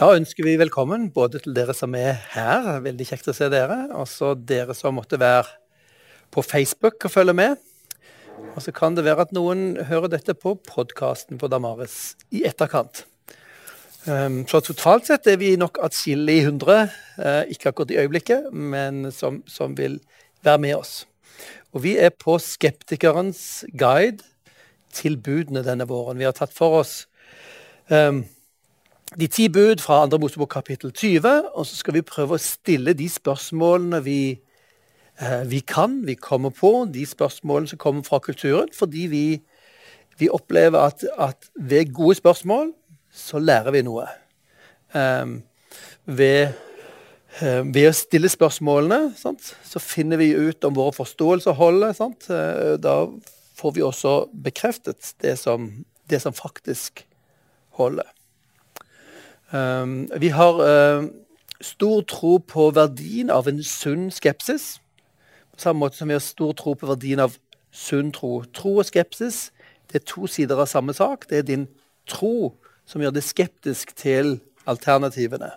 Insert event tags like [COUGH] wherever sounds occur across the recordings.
Da ønsker vi velkommen både til dere som er her, veldig kjekt å se dere, og så dere som måtte være på Facebook og følge med. Og så kan det være at noen hører dette på podkasten på Damaris i etterkant. Um, så totalt sett er vi nok atskillig hundre, uh, ikke akkurat i øyeblikket, men som, som, vil være med oss. Og vi er på Skeptikerens guide til budene denne våren. Vi har tatt for oss um, de ti bud fra andre Mosebok kapittel 20, og så skal vi prøve å stille de spørsmålene vi, eh, vi kan, vi kommer på, de spørsmålene som kommer fra kulturen, fordi vi, vi opplever at, at ved gode spørsmål så lærer vi noe. Um, ved, uh, ved, å stille spørsmålene sant, så finner vi ut om våre forståelser holder. Sant? Uh, da får vi også bekreftet det som, det som faktisk holder. Um, vi har uh, stor tro på verdien av en sunn skepsis. På samme måte som vi har stor tro på verdien av sunn tro. Tro og skepsis det er to sider av samme sak. Det er din tro som gjør deg skeptisk til alternativene.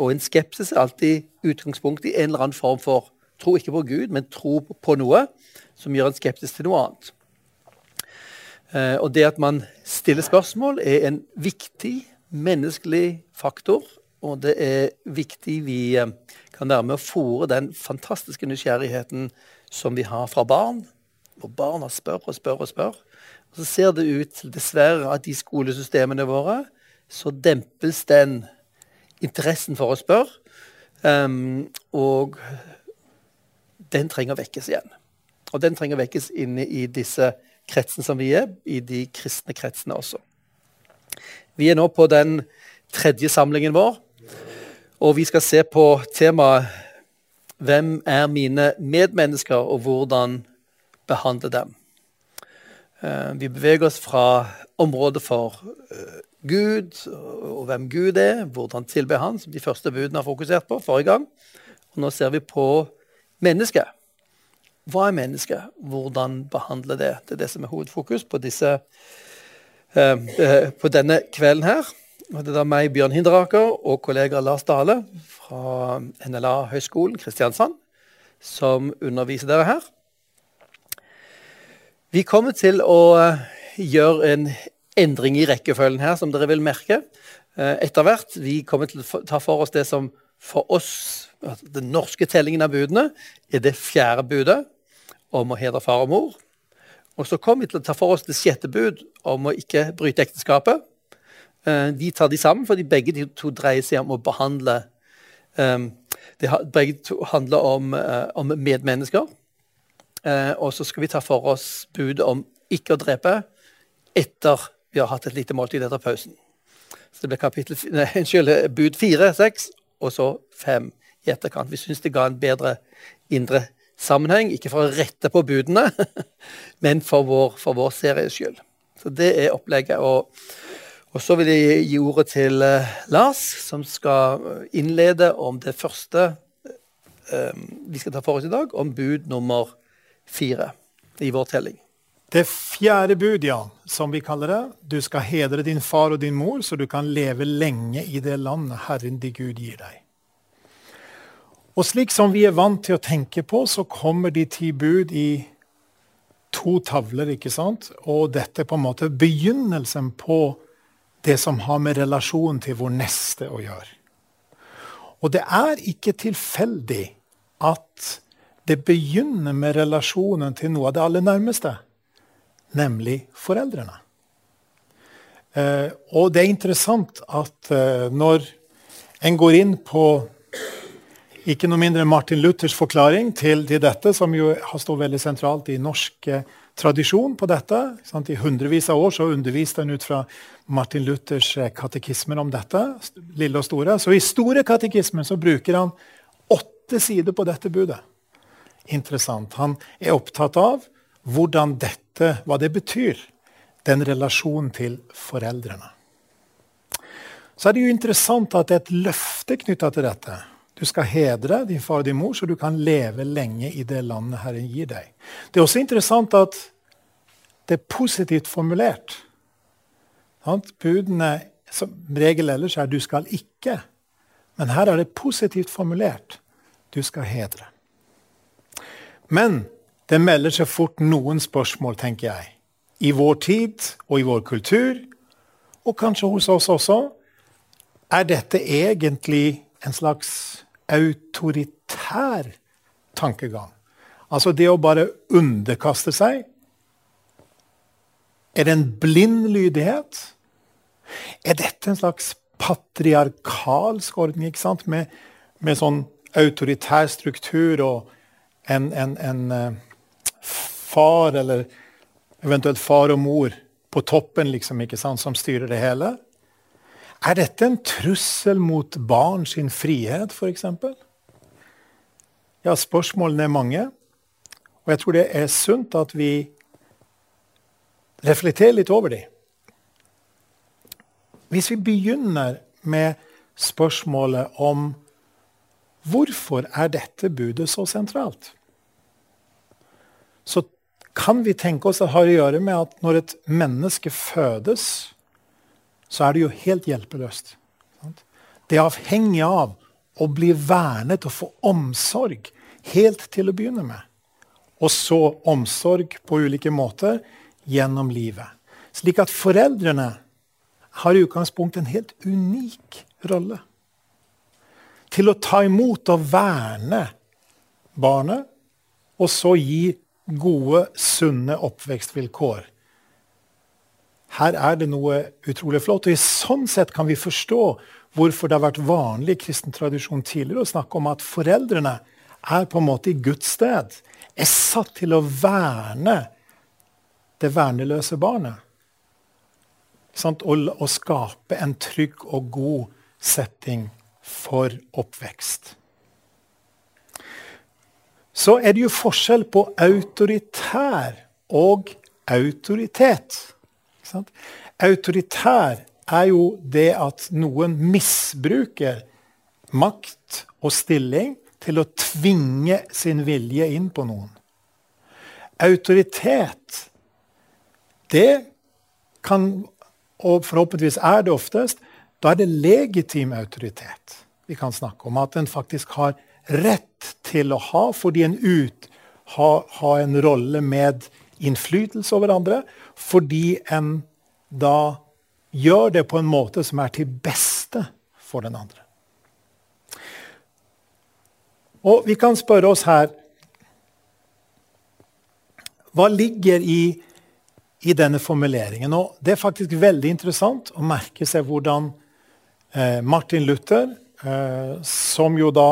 Og en skepsis er alltid utgangspunkt i en eller annen form for tro ikke på Gud, men tro på noe som gjør en skeptisk til noe annet. Eh, og det at man stiller spørsmål, er en viktig menneskelig faktor. Og det er viktig vi eh, kan være med å fòre den fantastiske nysgjerrigheten som vi har fra barn. Hvor barna spør og spør og spør. Og så ser det ut dessverre at i skolesystemene våre så dempes den interessen for å spørre. Um, og den trenger å vekkes igjen. Og den trenger å vekkes inne i disse kretsene som vi er, i de kristne kretsene også. Vi er nå på den tredje samlingen vår, og vi skal se på temaet 'Hvem er mine medmennesker, og hvordan behandle dem'? Eh, vi beveger oss fra området for eh, Gud og hvem Gud er, hvordan tilbe Han, som de første budene har fokusert på forrige gang. Og nå ser vi på mennesket. Hva er mennesket? Hvordan behandle det? Det er det som er hovedfokus på, disse, på denne kvelden her. Og det er da meg, Bjørn Hinderaker, og kollega Lars Dale fra NLA-høgskolen Kristiansand som underviser dere her. Vi kommer til å eh, gjøre en endring i rekkefølgen her, som dere vil merke eh, etter hvert. Vi kommer til å ta for oss det som for oss, altså den norske tellingen av budene, er det fjerde budet om å hedre far og mor. Og så kommer vi til å ta for oss det sjette bud om å ikke bryte ekteskapet. Eh, de tar de sammen, fordi begge de to dreier seg om å behandle Det begge to handler om, om medmennesker. Eh, og så skal vi ta for oss budet om ikke å drepe etter vi har hatt et lite måltid etter pausen. Så det blir kapittel, nei, unnskyld, bud fire, seks og så fem i etterkant. Vi syns det ga en bedre indre sammenheng, ikke for å rette på budene, [LAUGHS] men for vår, for vår series skyld. Så det er opplegget. Og, og, så vil jeg gi ordet til uh, Lars, som skal innlede om det første um, vi skal ta for oss i dag, om bud nummer fire i vår telling. Det fjerde bud, ja, som vi kaller det. Du skal hedre din far og din mor, så du kan leve lenge i det landet Herren din Gud gir deg. Og slik som vi er vant til å tenke på, så kommer de ti bud i to tavler, ikke sant? Og dette er på en måte begynnelsen på det som har med relasjonen til vår neste å gjøre. Og det er ikke tilfeldig at det begynner med relasjonen til noe av det aller nærmeste, nemlig foreldrene. Eh, og det er interessant at eh, når en går inn på ikke noe mindre Martin Luthers forklaring til, til dette, som jo har stått veldig sentralt i norsk eh, tradisjon på dette. Sant? I hundrevis av år så underviste han ut fra Martin Luthers eh, katekismer om dette. lille og store. Så i store katekismer så bruker han åtte sider på dette budet interessant. Han er opptatt av hvordan dette, hva det betyr, den relasjonen til foreldrene. Så er det jo interessant at det er et løfte knytta til dette. Du skal hedre din far og din mor, så du kan leve lenge i det landet Herren gir deg. Det er også interessant at det er positivt formulert. Budene som regel ellers er 'du skal ikke'. Men her er det positivt formulert. Du skal hedre. Men det melder seg fort noen spørsmål, tenker jeg. I vår tid og i vår kultur, og kanskje hos oss også. Er dette egentlig en slags autoritær tankegang? Altså det å bare underkaste seg. Er det en blind lydighet? Er dette en slags patriarkalsk ordning ikke sant? Med, med sånn autoritær struktur og en, en, en uh, far eller eventuelt far og mor på toppen liksom, ikke sant, som styrer det hele? Er dette en trussel mot barn sin frihet, f.eks.? Ja, spørsmålene er mange. Og jeg tror det er sunt at vi reflekterer litt over dem. Hvis vi begynner med spørsmålet om hvorfor er dette budet så sentralt, så kan vi tenke oss at det har å gjøre med at når et menneske fødes, så er det jo helt hjelpeløst. Det er avhengig av å bli vernet og få omsorg helt til å begynne med og så omsorg på ulike måter gjennom livet. Slik at foreldrene har i utgangspunktet en helt unik rolle. Til å ta imot og verne barnet, og så gi gode, sunne oppvekstvilkår. Her er det noe utrolig flott. og I sånn sett kan vi forstå hvorfor det har vært vanlig i kristen tradisjon tidligere å snakke om at foreldrene er på en måte i Guds sted er satt til å verne det verneløse barnet. Og, og skape en trygg og god setting for oppvekst. Så er det jo forskjell på autoritær og autoritet. Autoritær er jo det at noen misbruker makt og stilling til å tvinge sin vilje inn på noen. Autoritet, det kan Og forhåpentligvis er det oftest. Da er det legitim autoritet vi kan snakke om. At en faktisk har rett til å ha, fordi en ut har ha en rolle med innflytelse over andre. Fordi en da gjør det på en måte som er til beste for den andre. Og vi kan spørre oss her Hva ligger i, i denne formuleringen? Og det er faktisk veldig interessant å merke seg hvordan eh, Martin Luther, eh, som jo da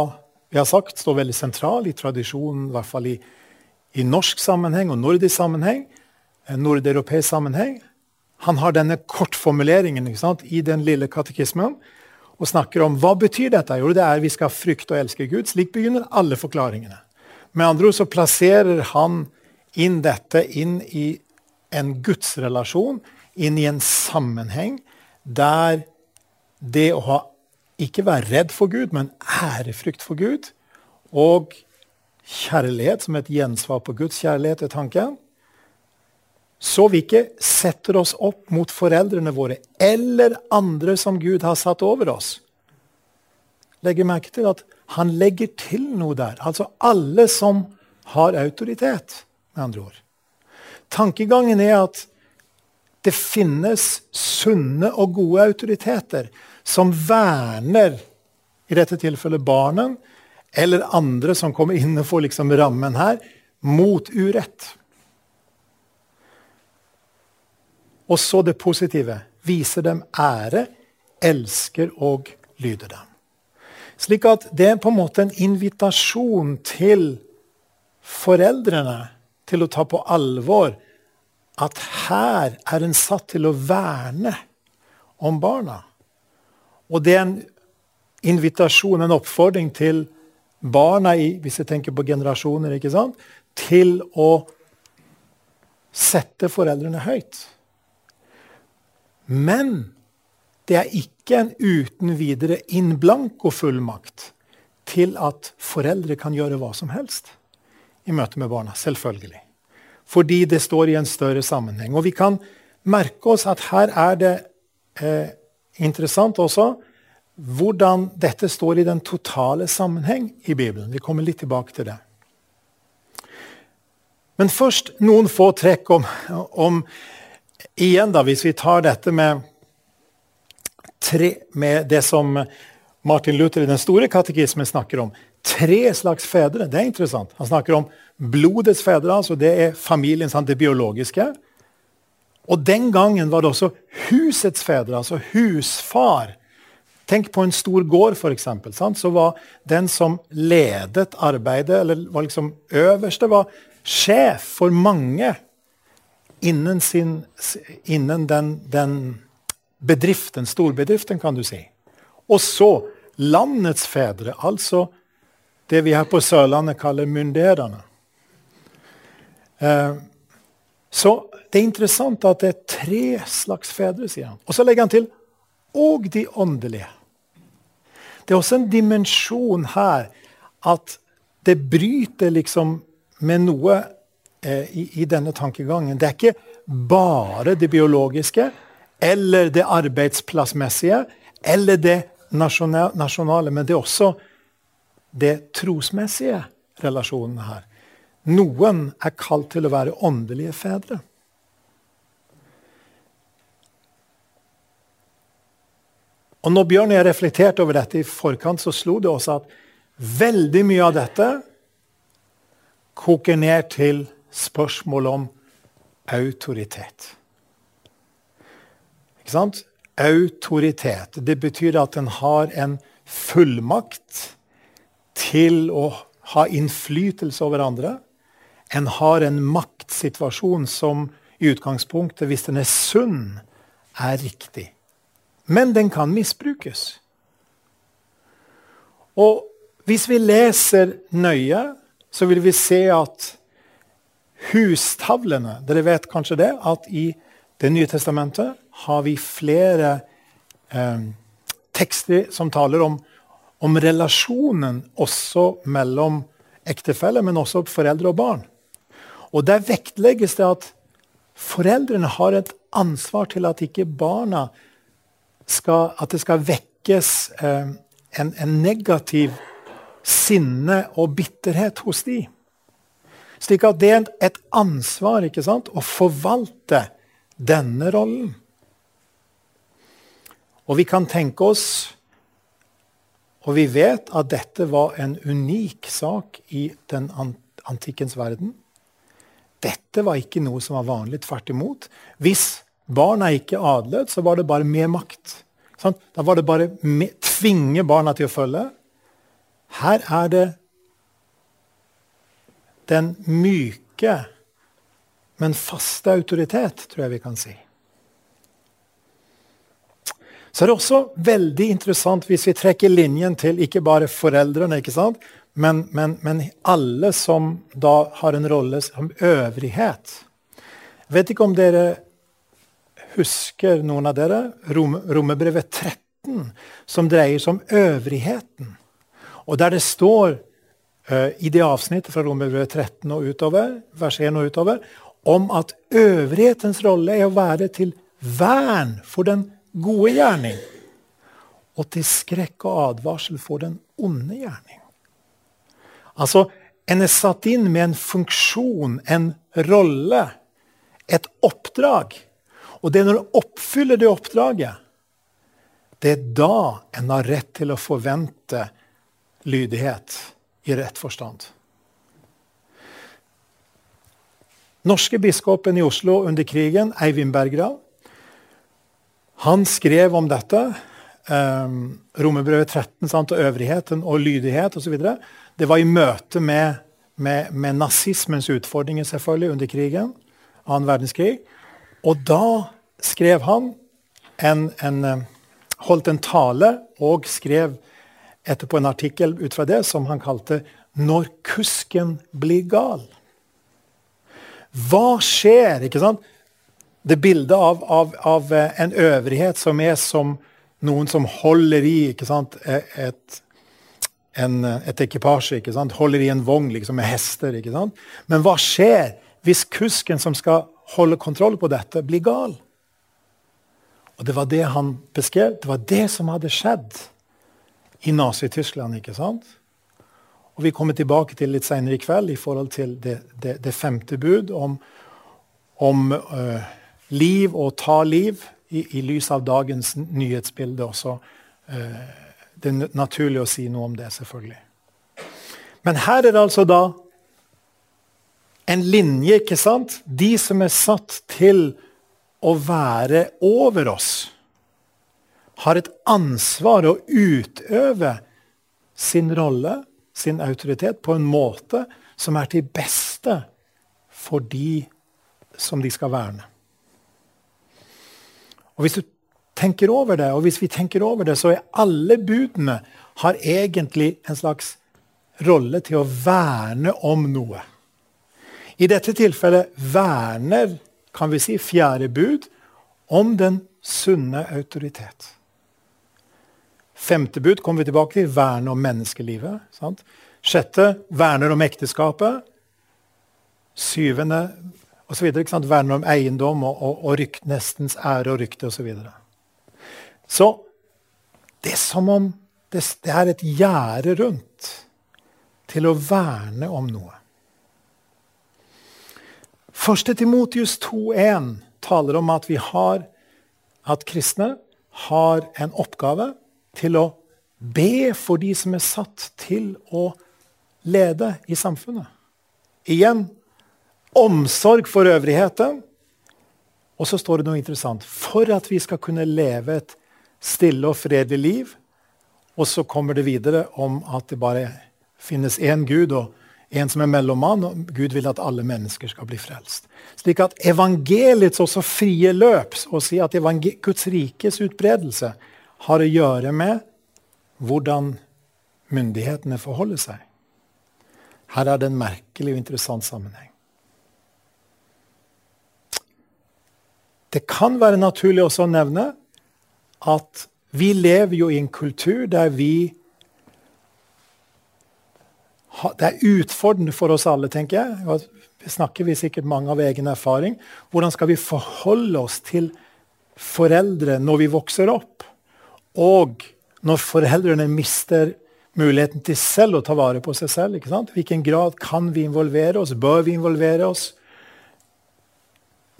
vi har sagt står veldig sentral i tradisjonen, i hvert fall i, i norsk sammenheng og nordisk sammenheng, eh, nordeuropeisk sammenheng, han har denne kortformuleringen i den lille katekismen og snakker om hva betyr dette. Jo, det er vi skal frykte og elske Gud. Slik begynner alle forklaringene. Med andre ord så plasserer han inn dette inn i en gudsrelasjon, inn i en sammenheng der det å ha ikke være redd for Gud, men ærefrykt for Gud, og kjærlighet som et gjensvar på Guds kjærlighet, er tanken, så vi ikke setter oss opp mot foreldrene våre eller andre som Gud har satt over oss. Legger merke til at han legger til noe der. Altså alle som har autoritet, med andre ord. Tankegangen er at det finnes sunne og gode autoriteter som verner, i dette tilfellet barnen, eller andre som kommer innenfor liksom rammen her, mot urett. Og så det positive. Viser dem ære, elsker og lyder dem. Slik at det er på en måte en invitasjon til foreldrene til å ta på alvor at her er en satt til å verne om barna. Og det er en invitasjon, en oppfordring til barna, i, hvis jeg tenker på generasjoner, ikke sant? til å sette foreldrene høyt. Men det er ikke en uten videre in blanco-fullmakt til at foreldre kan gjøre hva som helst i møte med barna. Selvfølgelig. Fordi det står i en større sammenheng. Og vi kan merke oss at her er det eh, interessant også hvordan dette står i den totale sammenheng i Bibelen. Vi kommer litt tilbake til det. Men først noen få trekk om, om Igjen, da, hvis vi tar dette med, tre, med det som Martin Luther i den store katekismen snakker om. Tre slags fedre. Det er interessant. Han snakker om blodets fedre. altså Det er familien, sant, det biologiske. Og den gangen var det også husets fedre, altså husfar. Tenk på en stor gård, f.eks. Så var den som ledet arbeidet, eller var liksom øverste, var sjef for mange innen, sin, innen den, den bedriften, storbedriften, kan du si. Og så landets fedre, altså det vi her på Sørlandet kaller myndighetene. Eh, så det er interessant at det er tre slags fedre, sier han. Og så legger han til og de åndelige. Det er også en dimensjon her at det bryter liksom med noe eh, i, i, denne tankegangen. Det er ikke bare det biologiske eller det arbeidsplassmessige eller det nasjonale, men det er også det trosmessige relasjonen her. Noen er kalt til å være åndelige fedre. Og når Bjørn og jeg reflekterte over dette i forkant, så slo det også at veldig mye av dette koker ned til spørsmål om autoritet. Ikke sant? Autoritet. Det betyr at en har en fullmakt til å ha innflytelse over andre. En har en maktsituasjon som i utgangspunktet, hvis den er sunn, er riktig. Men den kan misbrukes. Og hvis vi leser nøye, så vil vi se at hustavlene Dere vet kanskje det, at i Det nye testamentet har vi flere eh, tekster som taler om, om relasjonen også mellom ektefeller, men også foreldre og barn. Og der vektlegges det at foreldrene har et ansvar til at ikke barna skal, at det skal vekkes eh, en, en, negativ sinne og bitterhet hos de. Slik at det er et ansvar ikke sant, å forvalte denne rollen. Og vi kan tenke oss, og vi vet at dette var en unik sak i den antikkens verden. Dette var ikke noe som var vanlig. Tvert imot. Hvis barna ikke adlet, så var det bare mer makt. Sånn? Da var det bare å tvinge barna til å følge. Her er det den myke, men faste autoritet, tror jeg vi kan si. Så det er det også veldig interessant hvis vi trekker linjen til ikke bare foreldrene, ikke sant? Men, men, men alle som da har en rolle som øvrighet. Jeg vet ikke om dere Husker noen av dere Rom, Romerbrevet 13, som dreier seg om øvrigheten? Og der det står uh, i det avsnittet fra Romerbrevet 13 og utover, vers 1 og utover, om at øvrighetens rolle er å være til vern for den gode gjerning. Og til skrekk og advarsel for den onde gjerning. Altså, en er satt inn med en funksjon, en rolle, et oppdrag. Og det er når en oppfyller det oppdraget, det er da en har rett til å forvente lydighet i rett forstand. Norske biskopen i Oslo under krigen, Eivind Berggrav, han skrev om dette. Um, Romerbrevet 13 sant, og øvrigheten og lydighet osv. Det var i møte med, med, med nazismens utfordringer selvfølgelig under krigen, annen verdenskrig. Og da skrev han en, en, eh, holdt en tale og skrev etterpå en artikkel ut fra det som han kalte 'Når kusken blir gal'. Hva skjer? ikke sant? Det bildet av, av, av eh, en øvrighet som er som noen som holder i ikke sant? E, et, en, et ekipasje. ikke sant? Holder i en vogn liksom, med hester. ikke sant? Men hva skjer hvis kusken som skal holde kontroll på dette, blir gal. Og det var det han beskrev. Det var det som hadde skjedd i Nazi-Tyskland. ikke sant? Og Vi kommer tilbake til litt senere i kveld i forhold til det, det, det femte bud om, om uh, liv og ta liv i, i, lys av dagens nyhetsbilde også. Uh, det er naturlig å si noe om det, selvfølgelig. Men her er det altså da en linje, ikke sant? De som er satt til å være over oss, har et ansvar å utøve sin rolle sin autoritet på en måte som er til beste for de som de skal verne. Og Hvis du tenker over det, og hvis vi tenker over det, så er alle budene har egentlig en slags rolle til å verne om noe. I dette tilfellet verner kan vi si, fjerde bud om den sunne autoritet. Femte bud kommer vi tilbake til. Verne om menneskelivet. Sant? Sjette verner om ekteskapet. Syvende sant? Verner om eiendom og, og, og rykt, nestens ære og rykte osv. Så, videre. så det er som om det, det er et gjerde rundt til å verne om noe. Første Timotius 2,1 taler om at vi har at kristne har en oppgave til å be for de som er satt til å lede i samfunnet. Igjen omsorg for øvrigheten. Og så står det noe interessant. For at vi skal kunne leve et stille og fredelig liv. Og så kommer det videre om at det bare finnes én Gud og en som er mellommann. Og Gud vil at alle mennesker skal bli frelst. Slik at evangeliets også frie løp, å si at Guds rikes utbredelse, har å gjøre med hvordan myndighetene forholder seg. Her er det en merkelig og interessant sammenheng. Det kan være naturlig også å nevne at vi lever jo i en kultur der vi Det er utfordrende for oss alle, tenker jeg. Vi snakker vi sikkert mange av egen erfaring. Hvordan skal vi forholde oss til foreldre når vi vokser opp? Og når foreldrene mister muligheten til selv å ta vare på seg selv. ikke sant? hvilken grad kan vi involvere oss? Bør vi involvere oss?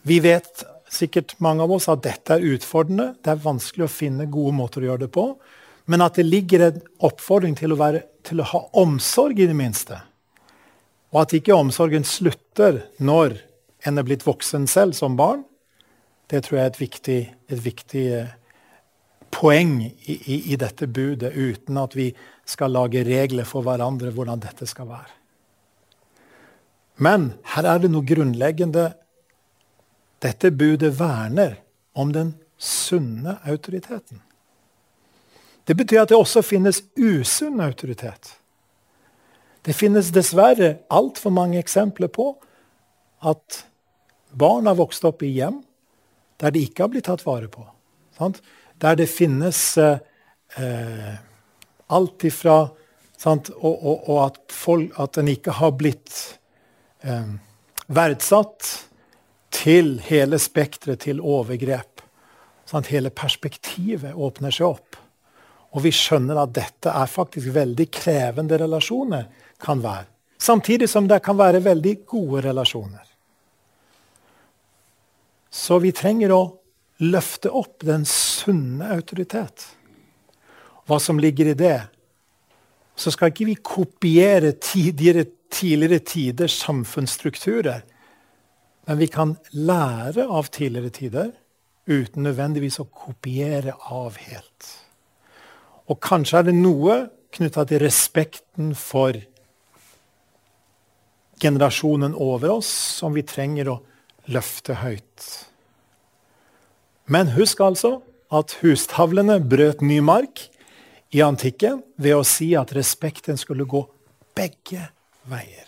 Vi vet sikkert mange av oss at dette er utfordrende. Det er vanskelig å finne gode måter å gjøre det på. Men at det ligger en oppfordring til å, være, til å ha omsorg, i det minste. Og at ikke omsorgen slutter når en er blitt voksen selv som barn, det tror jeg er et viktig, et viktig eh, poeng i, i, i, dette budet, uten at vi skal lage regler for hverandre hvordan dette skal være. Men her er det noe grunnleggende. Dette budet verner om den sunne autoriteten. Det betyr at det også finnes usunn autoritet. Det finnes dessverre altfor mange eksempler på at barn har vokst opp i hjem der de ikke har blitt tatt vare på. Sant? der det finnes eh, eh alt ifra og, og, og, at, folk, at en ikke har blitt eh, verdsatt, til hele spekteret til overgrep. Sant? Hele perspektivet åpner seg opp. Og vi skjønner at dette er faktisk veldig krevende relasjoner. kan være. Samtidig som det kan være veldig gode relasjoner. Så vi trenger å løfte opp den sunne autoritet. Hva som ligger i det. Så skal ikke vi kopiere tidligere, tidligere tiders samfunnsstrukturer. Men vi kan lære av tidligere tider uten nødvendigvis å kopiere av helt. Og kanskje er det noe knytta til respekten for generasjonen over oss som vi trenger å løfte høyt. Men husk altså at hustavlene brøt ny mark i antikken ved å si at respekten skulle gå begge veier.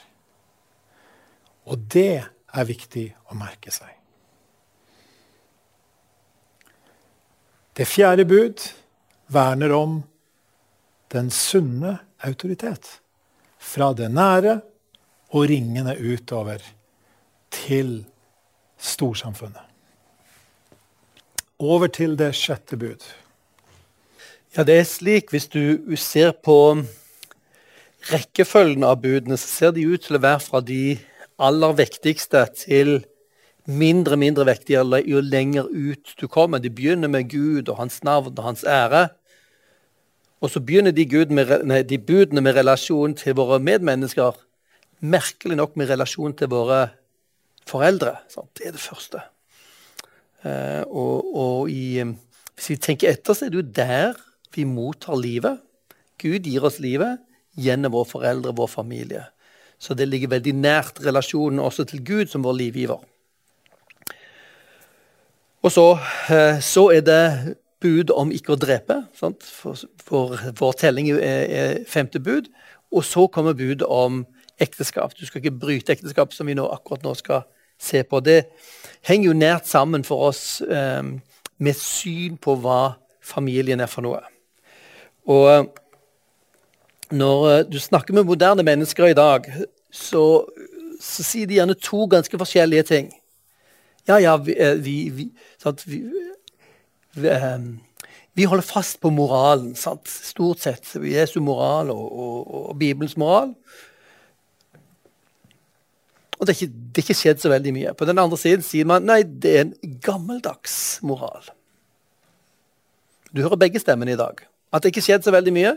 Og det er viktig å merke seg. Det fjerde bud verner om den sunne autoritet. Fra det nære og ringene utover til storsamfunnet. over til det sjette bud. Ja, det er slik hvis du ser på rekkefølgen av budene, så ser de ut til å være fra de aller viktigste til mindre mindre vektige jo lenger ut du kommer. De begynner med Gud og hans navn og hans ære. Og så begynner de, med, nei, de budene med relasjon til våre medmennesker. Merkelig nok med relasjon til våre foreldre. Sant? Det er det første. Eh, og, og i, hvis vi tenker etter, så er det jo der vi mottar livet. Gud gir oss livet gjennom våre foreldre, vår familie. Så det ligger veldig nært relasjonen også til Gud som vår livgiver. Og så, eh, så er det bud om ikke å drepe. Sant? For, for vår telling er, er femte bud. Og så kommer bud om ekteskap. Du skal ikke bryte ekteskap, som vi nå, akkurat nå skal se på. Det henger jo nært sammen for oss eh, med syn på hva familien er for noe. Og eh, når eh, du snakker med moderne mennesker i dag, så, så sier de gjerne to ganske forskjellige ting. Ja, ja, vi, eh, vi, vi, vi, vi holder fast på moralen, sant? stort sett. Jesu moral og, og, og Bibelens moral. Og det er, ikke, det er, ikke, skjedd så veldig mye. På den andre siden sier man nei, det er en gammeldags moral. Du hører begge stemmene i dag. At det ikke skjedd så veldig mye,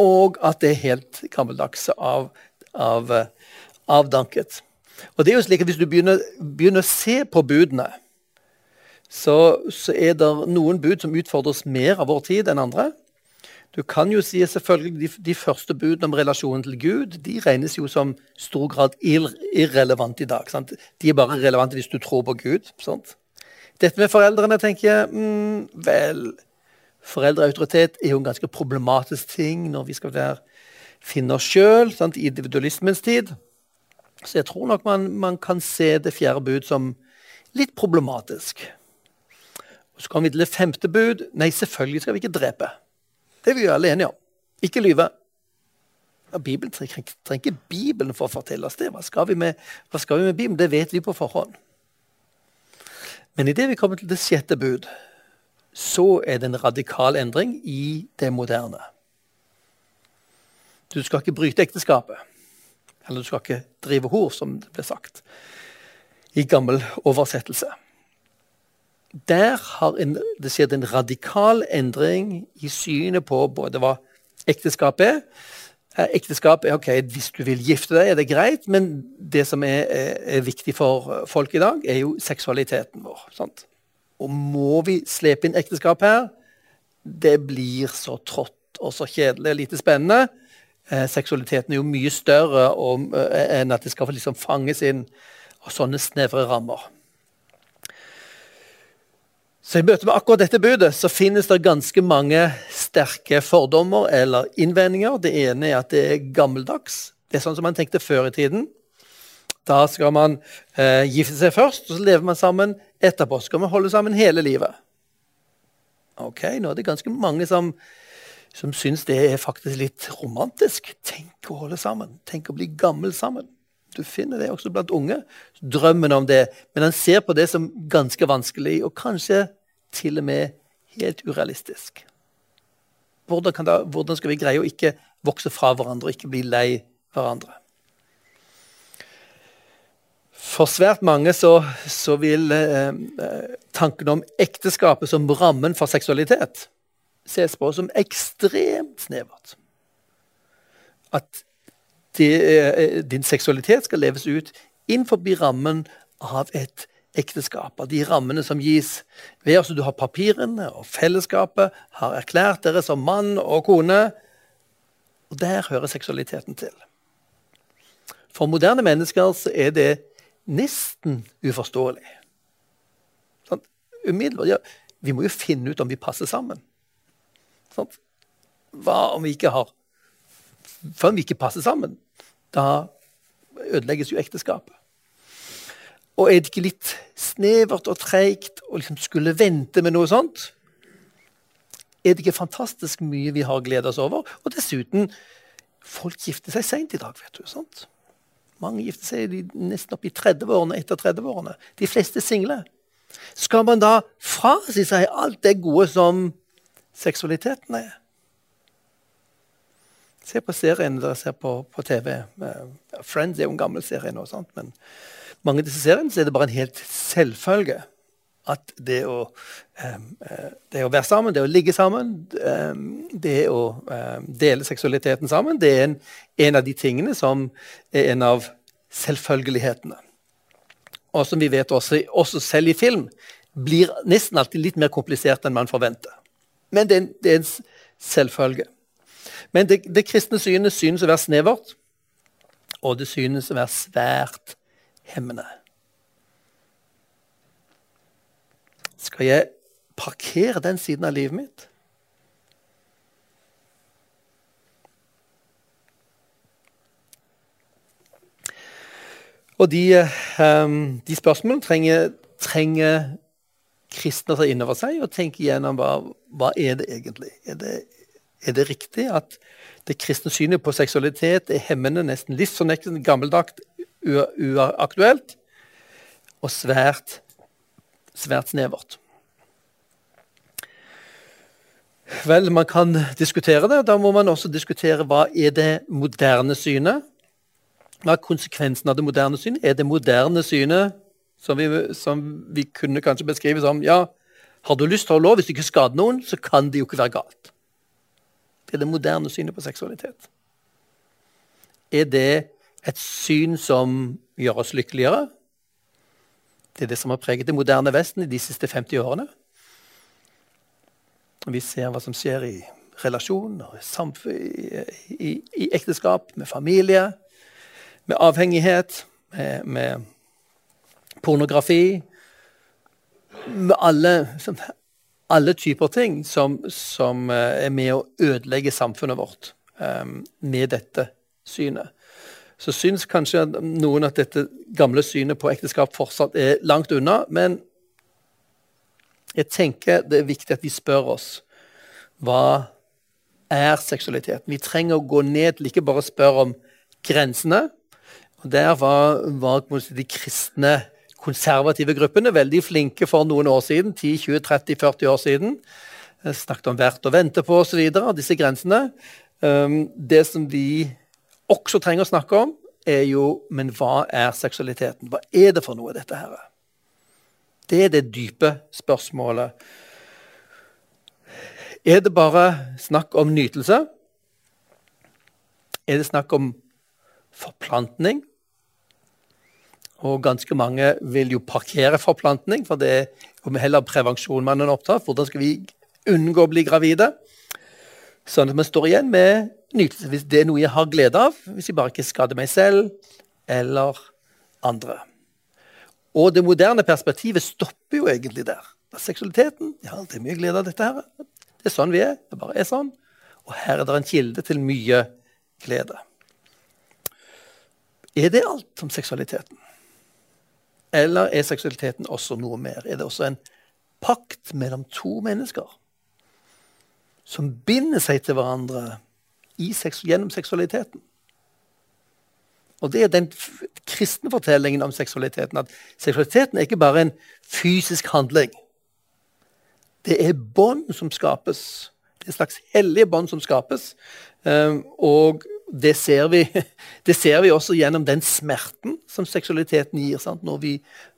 og at det er helt gammeldags av, av, avdanket. Og det er jo slik at Hvis du begynner, begynner å se på budene, så, så, er det noen bud som utfordres mer av vår tid enn andre. Du kan jo si selvfølgelig de, de første budene om relasjonen til Gud de regnes jo som stor grad irrelevant i dag. Sant? De er bare relevante hvis du tror på Gud. Sant? Dette med foreldrene tenker jeg mm, Vel, foreldreautoritet er jo en ganske problematisk ting når vi skal være, finne oss sjøl i individualismens tid. Så jeg tror nok man, man, kan se det fjerde bud som litt problematisk. Og Så kommer vi til det femte bud. Nei, selvfølgelig skal vi ikke drepe. Det er vi jo alle enige om. Ikke lyve. Ja, Bibelen trenger, trenger ikke Bibelen for å fortelle oss det. Hva skal, vi med, hva skal vi med Bibelen? Det vet vi på forhånd. Men idet vi kommer til det sjette bud, så er det en radikal endring i det moderne. Du skal ikke bryte ekteskapet. Eller du skal ikke drive hor, som det ble sagt i gammel oversettelse der har en, det skjedd en radikal endring i synet på både hva ekteskap er. Eh, ekteskap er ok, Hvis du vil gifte deg, er det greit, men det som er, er, er viktig for folk i dag, er jo seksualiteten vår. Sant? Og må vi slepe inn ekteskap her? Det blir så trått og så kjedelig og lite spennende. Eh, seksualiteten er jo mye større om, eh, enn at det skal liksom fanges inn av sånne snevre rammer. Så I møte med akkurat dette budet så finnes det ganske mange sterke fordommer eller innvendinger. Det ene er at det er gammeldags. Det er sånn som man tenkte før i tiden. Da skal man eh, gifte seg først, og så lever man sammen etterpå. Skal man holde sammen hele livet. Ok, Nå er det ganske mange som, som syns det er faktisk litt romantisk. Tenk å holde sammen. Tenk å bli gammel sammen. Du finner det også blant unge. Drømmen om det. Men han ser på det som ganske vanskelig, og kanskje til og med helt urealistisk. Hvordan, da, hvordan skal vi greie å ikke vokse fra hverandre ikke bli lei hverandre? For svært mange så, så vil eh, eh tanken om ekteskapet som rammen for seksualitet ses på som ekstremt snevert. At din seksualitet skal leves ut innenfor rammen av et ekteskap. Av de rammene som gis ved at du har papirene, og fellesskapet har erklært dere som mann og kone. Og Der hører seksualiteten til. For moderne mennesker så er det nesten uforståelig. Sånn, umiddelbart, ja, Vi må jo finne ut om vi passer sammen. Sånn, hva om vi ikke har For om vi ikke passer sammen? Da ødelegges jo ekteskapet. Og er det ikke litt snevert og treigt å liksom skulle vente med noe sånt? Er det ikke fantastisk mye vi har gledet oss over? Og dessuten, folk gifter seg seint i dag. vet du, sant? Mange gifter seg nesten opp i 30-årene etter 30-årene. De fleste single. Skal man da frasi seg alt det gode som seksualiteten er? Se på seriene dere ser på, på TV. Uh, Friends er jo en gammel serie nå, sant? men mange av disse seriene er det bare en helt selvfølge at det å, um, det å være sammen, det å ligge sammen, det å dele seksualiteten sammen, det er en, en, av de tingene som er en av selvfølgelighetene. Og som vi vet også, også selv i film blir nesten alltid litt mer komplisert enn man forventer. Men det er en, det er en selvfølge. Men det, det, kristne synet synes å være snevert, og det synes å være svært hemmende. Skal jeg parkere den siden av livet mitt? Og de, um, de spørsmålene trenger, trenger kristne å ta inn over seg og tenke igjennom hva, hva er det egentlig er det, er det riktig at det kristne synet på seksualitet er hemmende, nesten livsfornektende, gammeldags, uaktuelt og svært, svært snevert? Vel, man kan diskutere det. Da må man også diskutere hva er det moderne synet hva er konsekvensen av det moderne synet? Er det moderne synet som vi, som vi kunne kanskje beskrive som ja, har du lyst til å ha lov, hvis du ikke skader noen, så kan det jo ikke være galt. Det er det moderne synet på seksualitet. Er det et syn som gjør oss lykkeligere? Det er det som har preget det moderne Vesten i de siste 50 årene. Vi ser hva som skjer i relasjoner, i, i, i ekteskap, med familie med avhengighet, med, med pornografi Med alle, alle typer ting som, som, eh, er med å ødelegge samfunnet vårt um, med dette synet. Så syns kanskje noen at dette gamle synet på ekteskap fortsatt er langt unna. Men jeg tenker det er viktig at vi spør oss hva er seksualiteten. Vi trenger å gå ned til ikke bare spørre om grensene, og Der var, var de kristne konservative gruppene veldig flinke for noen år siden. 10-20-30-40 år siden. Jeg snakket om verdt å vente på osv. Disse grensene. Um, det som vi også trenger å snakke om, er jo Men hva er seksualiteten? Hva er det for noe, dette her? Det er det dype spørsmålet. Er det bare snakk om nytelse? Er det snakk om forplantning? Og ganske mange vil jo parkere forplantning, for det er heller prevensjon man er opptatt Hvordan skal vi unngå å bli gravide? Sånn at man står igjen med nytelse hvis det er noe jeg har glede av, hvis jeg bare ikke skader meg selv eller andre. Og det moderne perspektivet stopper jo egentlig der. Seksualiteten ja, det er mye glede av dette. her. Det er sånn vi er. Det bare er sånn. Og her er det en kilde til mye glede. Er det alt om seksualiteten? Eller er seksualiteten også noe mer? Er det også en pakt mellom to mennesker som binder seg til hverandre sex gjennom seksualiteten? Og Det er den kristne fortellingen om seksualiteten. At seksualiteten er ikke bare en fysisk handling. Det er bånd som skapes. Det er slags hellige bånd som skapes. Ehm, og det ser, vi, [LAUGHS] det ser vi også gjennom den smerten som seksualiteten gir. Når vi,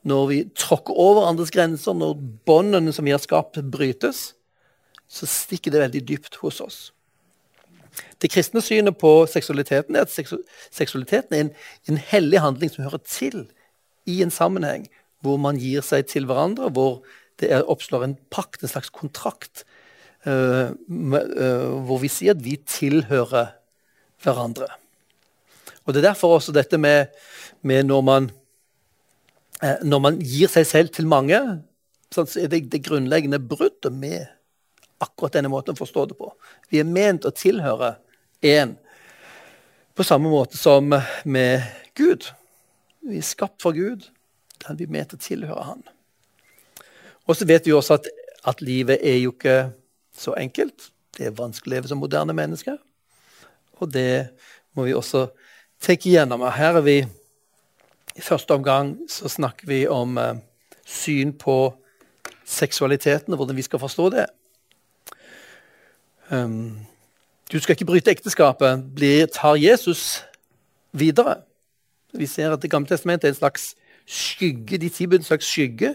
når, vi, tråkker over andres grenser, når båndene som vi har skapt, brytes, så stikker det veldig dypt hos oss. Det kristne synet på seksualiteten er at seksualiteten er en, en hellig handling som hører til i en sammenheng hvor man gir seg til hverandre, hvor det er, oppslår en pakt, en slags kontrakt, uh, uh, hvor vi sier at vi tilhører. Og Det er derfor også dette med, med når, man, eh, når man gir seg selv til mange, så er det det grunnleggende bruddet med akkurat denne måten å forstå det på. Vi er ment å tilhøre én på samme måte som med Gud. Vi er skapt for Gud. Er vi ment å tilhøre Han. Og så vet vi også at, at livet er jo ikke så enkelt. Det er vanskelig å leve som moderne mennesker. Og det må vi også tenke igjennom. Her er vi I første omgang så snakker vi om eh, syn på seksualiteten og hvordan vi skal forstå det. Um, du skal ikke bryte ekteskapet, blir, tar Jesus videre. Vi ser at Det gamle testamentet er en slags skygge, de ti bud en slags skygge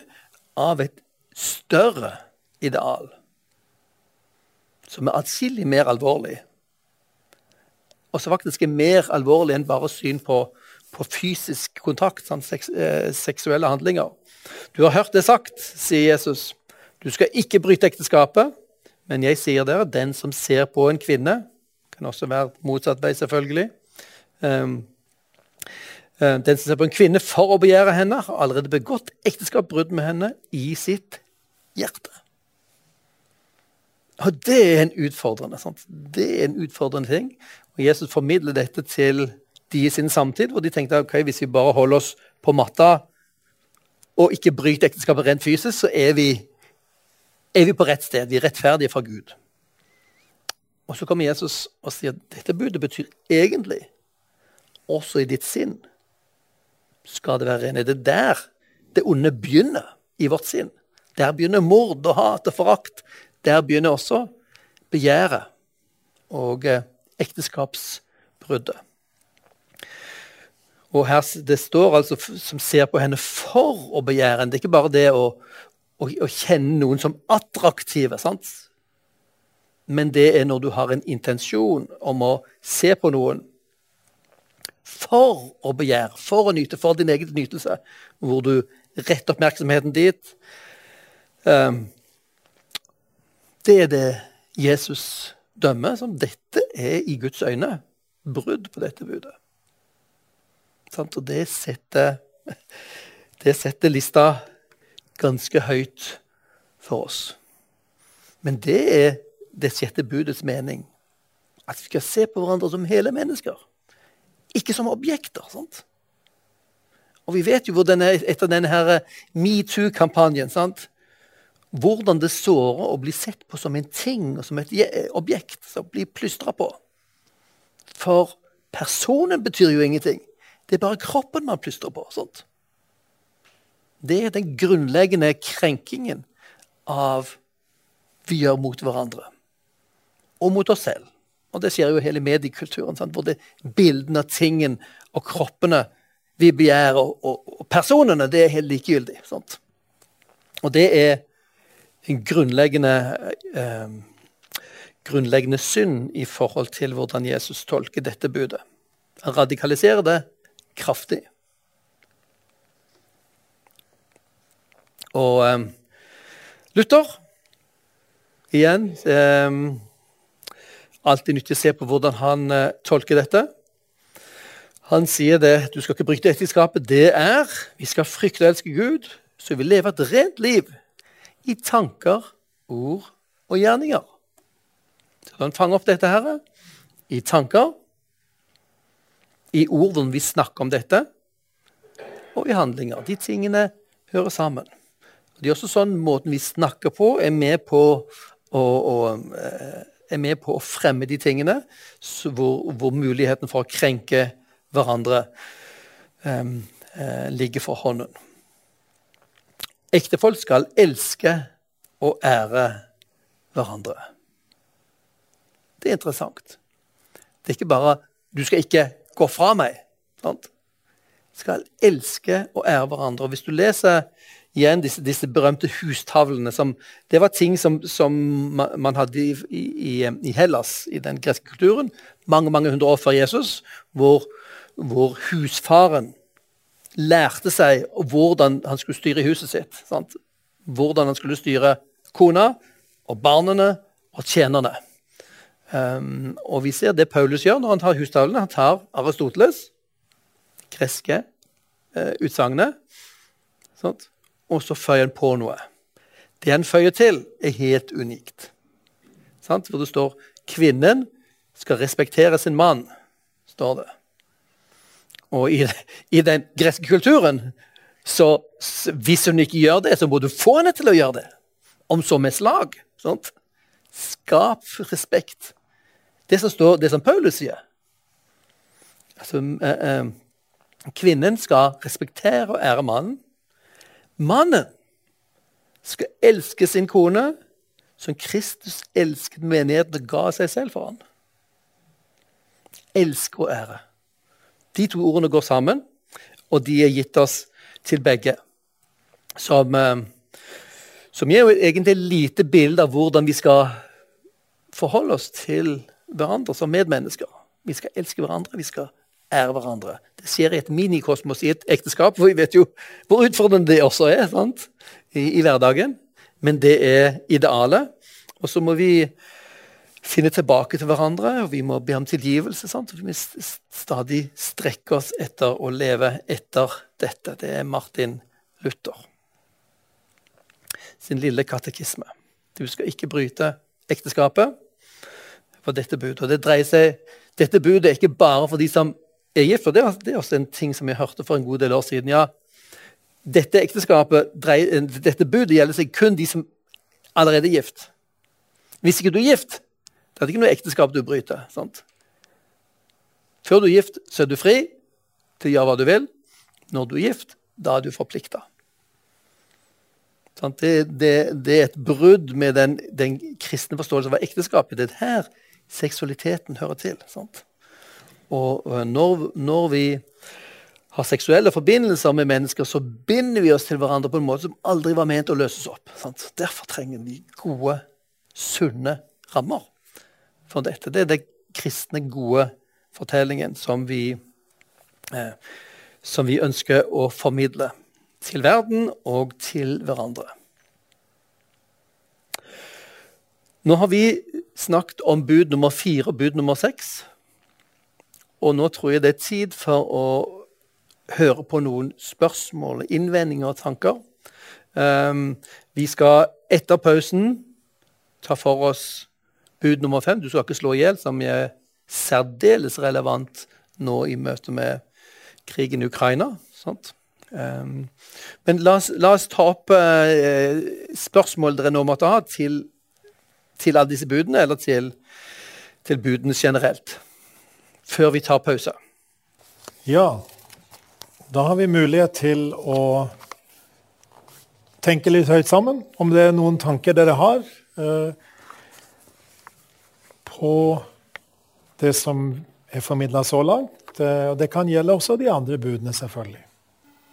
av et større ideal. Som er atskillig mer alvorlig. Og som faktisk er mer alvorlig enn bare syn på, på fysisk kontakt, sånn, seks, eh, seksuelle handlinger. Du har hørt det sagt, sier Jesus. Du skal ikke bryte ekteskapet. Men jeg sier dere, den som ser på en kvinne Kan også være motsatt vei, selvfølgelig. Um, den som ser på en kvinne for å begjære henne, har allerede begått ekteskapsbrudd med henne i sitt hjerte. Og det er en utfordrende sant? Det er en utfordrende ting. Og Jesus formidler dette til de i sin samtid, hvor de tenkte ok, hvis vi bare holder oss på matta og ikke bryter ekteskapet rent fysisk, så er vi, er vi på rett sted. Vi er rettferdige fra Gud. Og så kommer Jesus og sier at dette budet betyr egentlig også i ditt sinn skal det være rene. Det er der det onde begynner i vårt sinn. Der begynner mord og hat og forakt. Der begynner også begjæret og eh, ekteskapsbruddet. Og her, Det står altså som ser på henne for å begjære henne. Det er ikke bare det å, å, å kjenne noen som attraktive. sant? Men det er når du har en intensjon om å se på noen for å begjære, for å nyte, for din egen nytelse, hvor du retter oppmerksomheten dit. Um, det er det Jesus dømmer som dette er i Guds øyne brudd på dette budet. Og det setter, det setter lista ganske høyt for oss. Men det er det sjette budets mening. At vi skal se på hverandre som hele mennesker. Ikke som objekter. sant? Og vi vet jo hvor denne, etter denne metoo-kampanjen sant? Hvordan det sårer å bli sett på som en ting og som et objekt som blir plystra på. For personen betyr jo ingenting. Det er bare kroppen man plystrer på. sånt. Det er den grunnleggende krenkingen av vi gjør mot hverandre. Og mot oss selv. Og det skjer jo hele mediekulturen, sant? hvor det er bildene av tingen og kroppene vi begjærer, og, og, og, personene, det er helt likegyldig. Sant? Og det er en grunnleggende, eh, grunnleggende synd i forhold til hvordan Jesus tolker dette budet. Han radikaliserer det kraftig. Og eh, Luther igjen eh, alltid nyttig å se på hvordan han uh, tolker dette. Han sier det du skal ikke bryte ekteskapet. Det er vi skal frykte og elske Gud, så vi lever et rent liv i tanker, ord og gjerninger. Så kan fange opp dette her i tanker, i ord hvor vi snakker om dette, og i handlinger. De tingene hører sammen. Det er også sånn Måten vi snakker på, er med på å, å eh, er med på å fremme de tingene hvor, hvor muligheten for å krenke hverandre um, uh, ligger for hånden. Ektefolk skal elske og ære hverandre. Det er interessant. Det er ikke bare 'du skal ikke gå fra meg'. Sant? Skal elske og ære hverandre. Hvis du leser igjen disse, disse, berømte hustavlene. Som, det var ting som, som man hadde i, i, i, Hellas, i den greske kulturen, mange mange hundre år før Jesus, hvor, hvor husfaren lærte seg hvordan han skulle styre huset sitt. Sant? Hvordan han skulle styre kona og barna og tjenerne. Um, og vi ser det Paulus gjør når han tar hustavlene. Han tar Aristoteles, greske uh, utsagnet, og så føyer han på noe. Det han føyer til, er helt unikt. Sant? Hvor det står 'kvinnen skal respektere sin mann'. står det. Og i, i den greske kulturen så hvis hun ikke gjør det, så må du få henne til å gjøre det. Om så med slag. Sant? Skap respekt. Det som, står, det som Paulus sier. Altså, eh, eh, kvinnen skal respektere og ære mannen. Mannen skal elske sin kone som Kristus elsket menigheten og ga seg selv for ham. Elske og ære. De to ordene går sammen, og de er gitt oss til begge. Som, eh, som gir jo egentlig lite bilde av hvordan vi skal forholde oss til hverandre som medmennesker. Vi skal elske hverandre, vi skal ære hverandre. Det skjer i et minikosmos i et ekteskap, for vi vet jo hvor utfordrende det også er I, i hverdagen. Men det er idealet. Og så må vi finne tilbake til hverandre, og vi må be om tilgivelse. Sant? Vi må stadig strekke oss etter å leve etter dette. Det er Martin Luther sin lille katekisme. Du skal ikke bryte ekteskapet for dette budet. Og det dreier seg, Dette budet er ikke bare for de som er gift. og Det er også en ting som jeg hørte for en god del år siden. ja, dette ekteskapet, dette budet gjelder seg kun de som allerede er gift. Hvis ikke du er gift, det er ikke noe ekteskap du bryter. sant? Før du er gift, så er du fri til å gjøre hva du vil. Når du er gift, da er du forplikta. Det, det, det, er et brudd med den, den kristne forståelsen av ekteskapet. Det er her seksualiteten hører til. Sant? Og når, når, vi har seksuelle forbindelser med mennesker, så binder vi oss til hverandre på en måte som aldri var ment å løses opp. Sant? Derfor trenger vi gode, sunne rammer for dette. Det er den kristne, gode fortellingen som vi, eh, som vi ønsker å formidle til verden og til hverandre. Nå har vi snakket om bud nummer fire og bud nummer seks. Og nå tror jeg det er tid for å høre på noen spørsmål, innvendinger og tanker. Um, vi skal etter pausen ta for oss bud nummer fem. Du skal ikke slå i hjel, som er særdeles relevant nå i møte med krigen i Ukraina. Sant? Um, men la oss, la oss, ta opp uh, spørsmål dere nå måtte ha til, til alle disse budene, eller til, til, budene generelt, før vi tar pause. Ja, da har vi mulighet til å tenke litt høyt sammen, om det er noen tanker dere har uh, på det som er formidla så langt. Uh, og det kan gjelde også de andre budene, selvfølgelig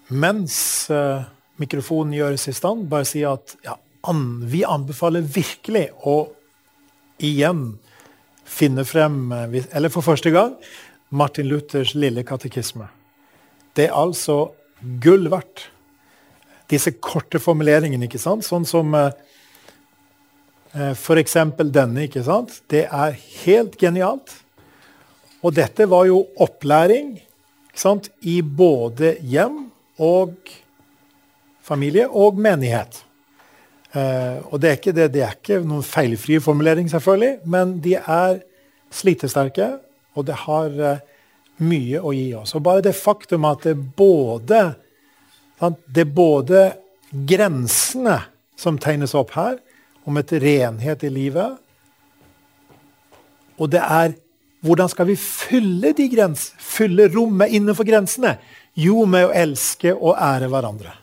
mens uh, mikrofonen gjøres i stand, bare si at ja, an, vi anbefaler virkelig å igjen finne frem, uh, eller for første gang, Martin Luthers lille katekisme. Det er altså gull verdt. Disse korte formuleringene, ikke sant? sånn som f.eks. denne. ikke sant? Det er helt genialt. Og dette var jo opplæring sant? i både hjem og familie og menighet. Eh, og det er, ikke det, det er ikke noen feilfrie formulering, selvfølgelig, men de er slitesterke, og det har eh, mye å gi oss. Og bare det faktum at det både, sant, det er både grensene som tegnes opp her, om et renhet i livet, og det er hvordan skal vi fylle de grens, fylle rommet innenfor grensene? Jo, med å elske og ære hverandre.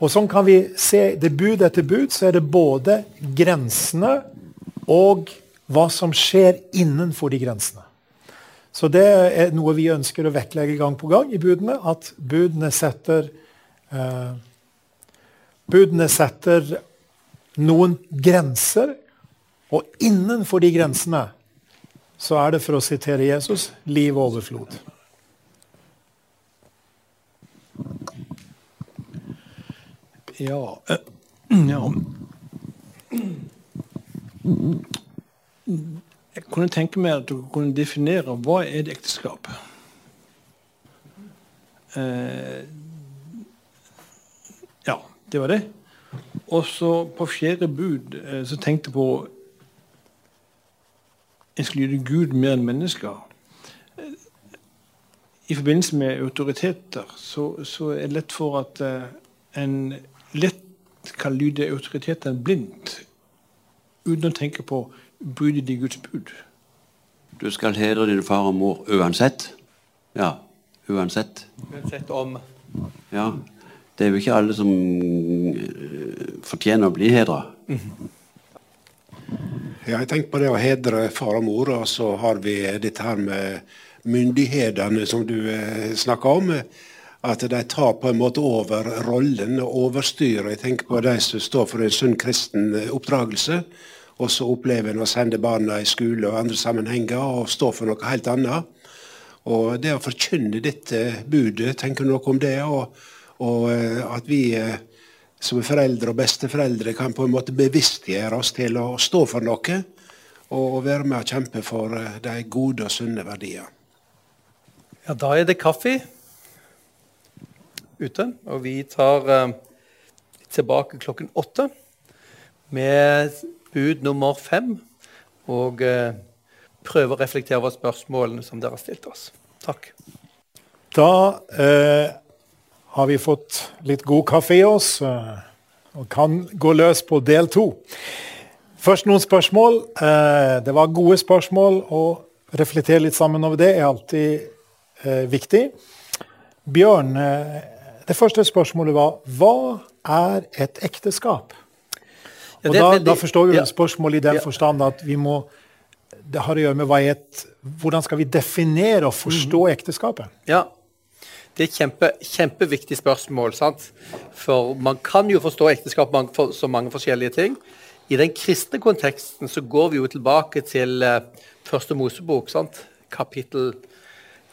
Og sånn kan vi se det bud etter bud, så er det både grensene og hva som skjer innenfor de grensene. Så det er noe vi ønsker å vektlegge gang på gang i budene. At budene setter eh, Budene setter noen grenser, og innenfor de grensene så er det, for å sitere Jesus, liv og overflod. Ja, ja. Jeg kunne tenke meg at du kunne definere hva er et ekteskap. Eh, ja, det var det. Og så på fjerde bud eh, så tenkte jeg på En skulle lyde Gud mer enn mennesker. I forbindelse med autoriteter så, så er det lett for at eh, en lett kan lyde autoriteten blindt uten å tenke på budet i Guds bud. Du skal hedre din far og mor uansett. Ja, uansett. Uansett om Ja. Det er jo ikke alle som eh, fortjener å bli hedra. Ja, jeg tenker på det å hedre far og mor, og så har vi dette her med myndighetene som du eh, snakka om. At de tar på en måte over rollen og overstyrer. Jeg tenker på de som står for en sunn kristen eh, oppdragelse. Og så opplever en å sende barna i skole og andre sammenhenger og stå for noe helt annet. Og det å forkynne dette budet, tenker du noe om det? Og, og eh, at vi som som foreldre og besteforeldre kan på en måte bevisstgjøre oss til å stå for noe. Og være med og kjempe for eh, de gode og sunne verdier. Ja, da er det kaffe ute, og vi tar eh, tilbake klokken åtte med bud nummer fem. Og eh, prøve å reflektere over spørsmålene som dere har stilt oss. Takk. Da eh, har vi fått litt god kaffe i oss eh, og kan gå løs på del to. Først noen spørsmål. Eh, det var gode spørsmål. Å reflektere litt sammen over det er alltid eh, viktig. Bjørn, det første spørsmålet var hva er et ekteskap? Ja, Og det da, da forstår vi ja. spørsmålet i den Ja. forstand at vi må det har å gjøre med et, hvordan skal vi definere og forstå Mhm. ekteskapet. Ja. Det er et kjempe, kjempeviktig spørsmål. sant? For man kan jo forstå ekteskap så mange forskjellige ting. I den kristne konteksten så går vi jo tilbake til eh, første Mosebok, sant? kapittel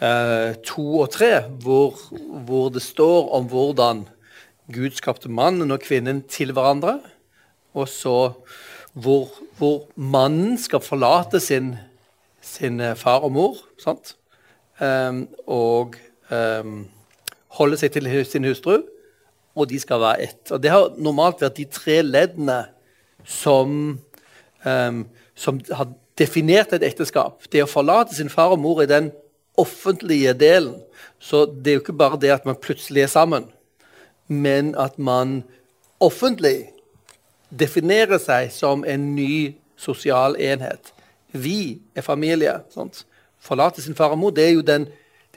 eh, to og tre, hvor, hvor det står om hvordan Gud skapte mannen og kvinnen til hverandre. Og så hvor, hvor mannen skal forlate sin, sin eh, far og mor. sant? Um, og ehm, holde seg til sin hustru, og de skal være ett. Og Det har normalt vært de tre leddene som, um, som har definert et ekteskap. Det å forlate sin far og mor i den offentlige delen. Så det er jo ikke bare det at man plutselig er sammen, men at man offentlig definerer seg som en ny sosial enhet. Vi er familie. Sant? Forlate sin far og mor, det er jo den,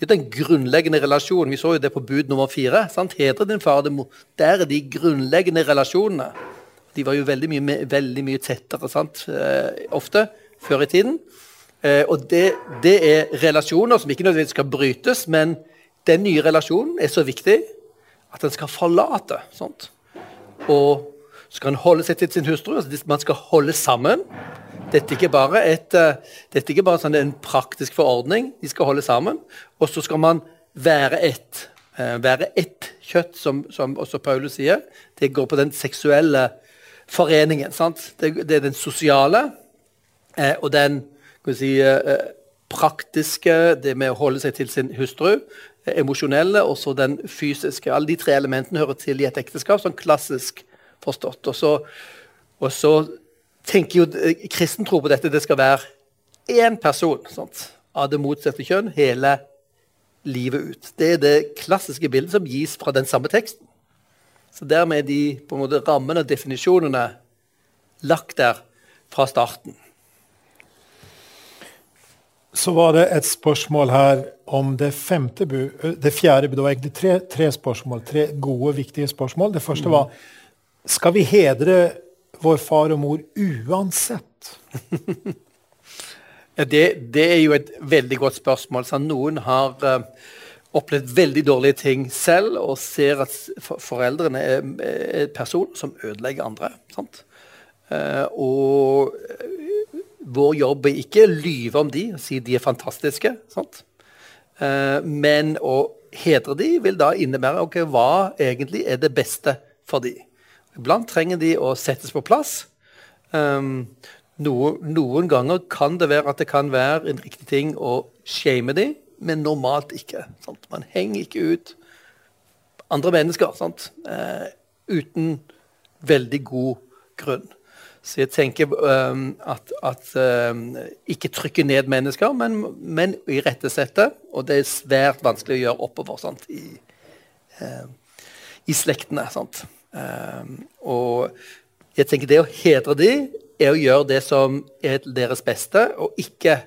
det er den grunnleggende relasjonen. Vi så jo det på bud nummer fire. Sant? Hedre din far og din mor. Der er de grunnleggende relasjonene. De var jo veldig mye, veldig mye tettere sant? Eh, ofte før i tiden. Eh, og det, det er relasjoner som ikke nødvendigvis skal brytes, men den nye relasjonen er så viktig at den skal forlate. Sant? Og så en holde seg til sin hustru. altså Man skal holde sammen. Dette er ikke bare, et, eh, er ikke bare sånn en praktisk forordning. De skal holde sammen. Og så skal man være ett. Eh, være ett kjøtt, som, som også Paulus sier. Det går på den seksuelle foreningen. sant? Det, det er den sosiale eh, og den si, praktiske, det med å holde seg til sin hustru. Emosjonelle og så den fysiske. Alle de tre elementene hører til i et ekteskap, sånn klassisk forstått. Og så, og så tenker jo eh, kristen tro på dette. Det skal være én person sant? av det motsatte kjønn hele livet ut. Det er det klassiske bildet som gis fra den samme teksten. Så dermed er de på en måte rammene og definisjonene lagt der fra starten. Så var det et spørsmål her om det femte bu, det fjerde bud. Det var egentlig tre, tre spørsmål, tre gode, viktige spørsmål. Det første var skal vi hedre vår far og mor uansett? [LAUGHS] Ja, det, det er jo et veldig godt spørsmål. Så noen har uh, opplevd veldig dårlige ting selv og ser at for, foreldrene er, er personer som ødelegger andre. Eh, og uh, vår jobb er ikke å lyve om de og si de er fantastiske. Eh, men å hedre de vil da innebære okay, hva egentlig er det beste for de. Iblant trenger de å settes på plass. Um, noen, noen ganger kan det være at det kan være en riktig ting å shame dem, men normalt ikke. Sant? Man henger ikke ut andre mennesker? Eh, uten veldig god grunn. Så jeg tenker um, at, at um, ikke trykke ned mennesker, men, men irettesette. Og det er svært vanskelig å gjøre oppover sant? I, uh, i slektene. Sant? Um, og jeg tenker det å hedre de er å gjøre det som er til deres beste, og ikke,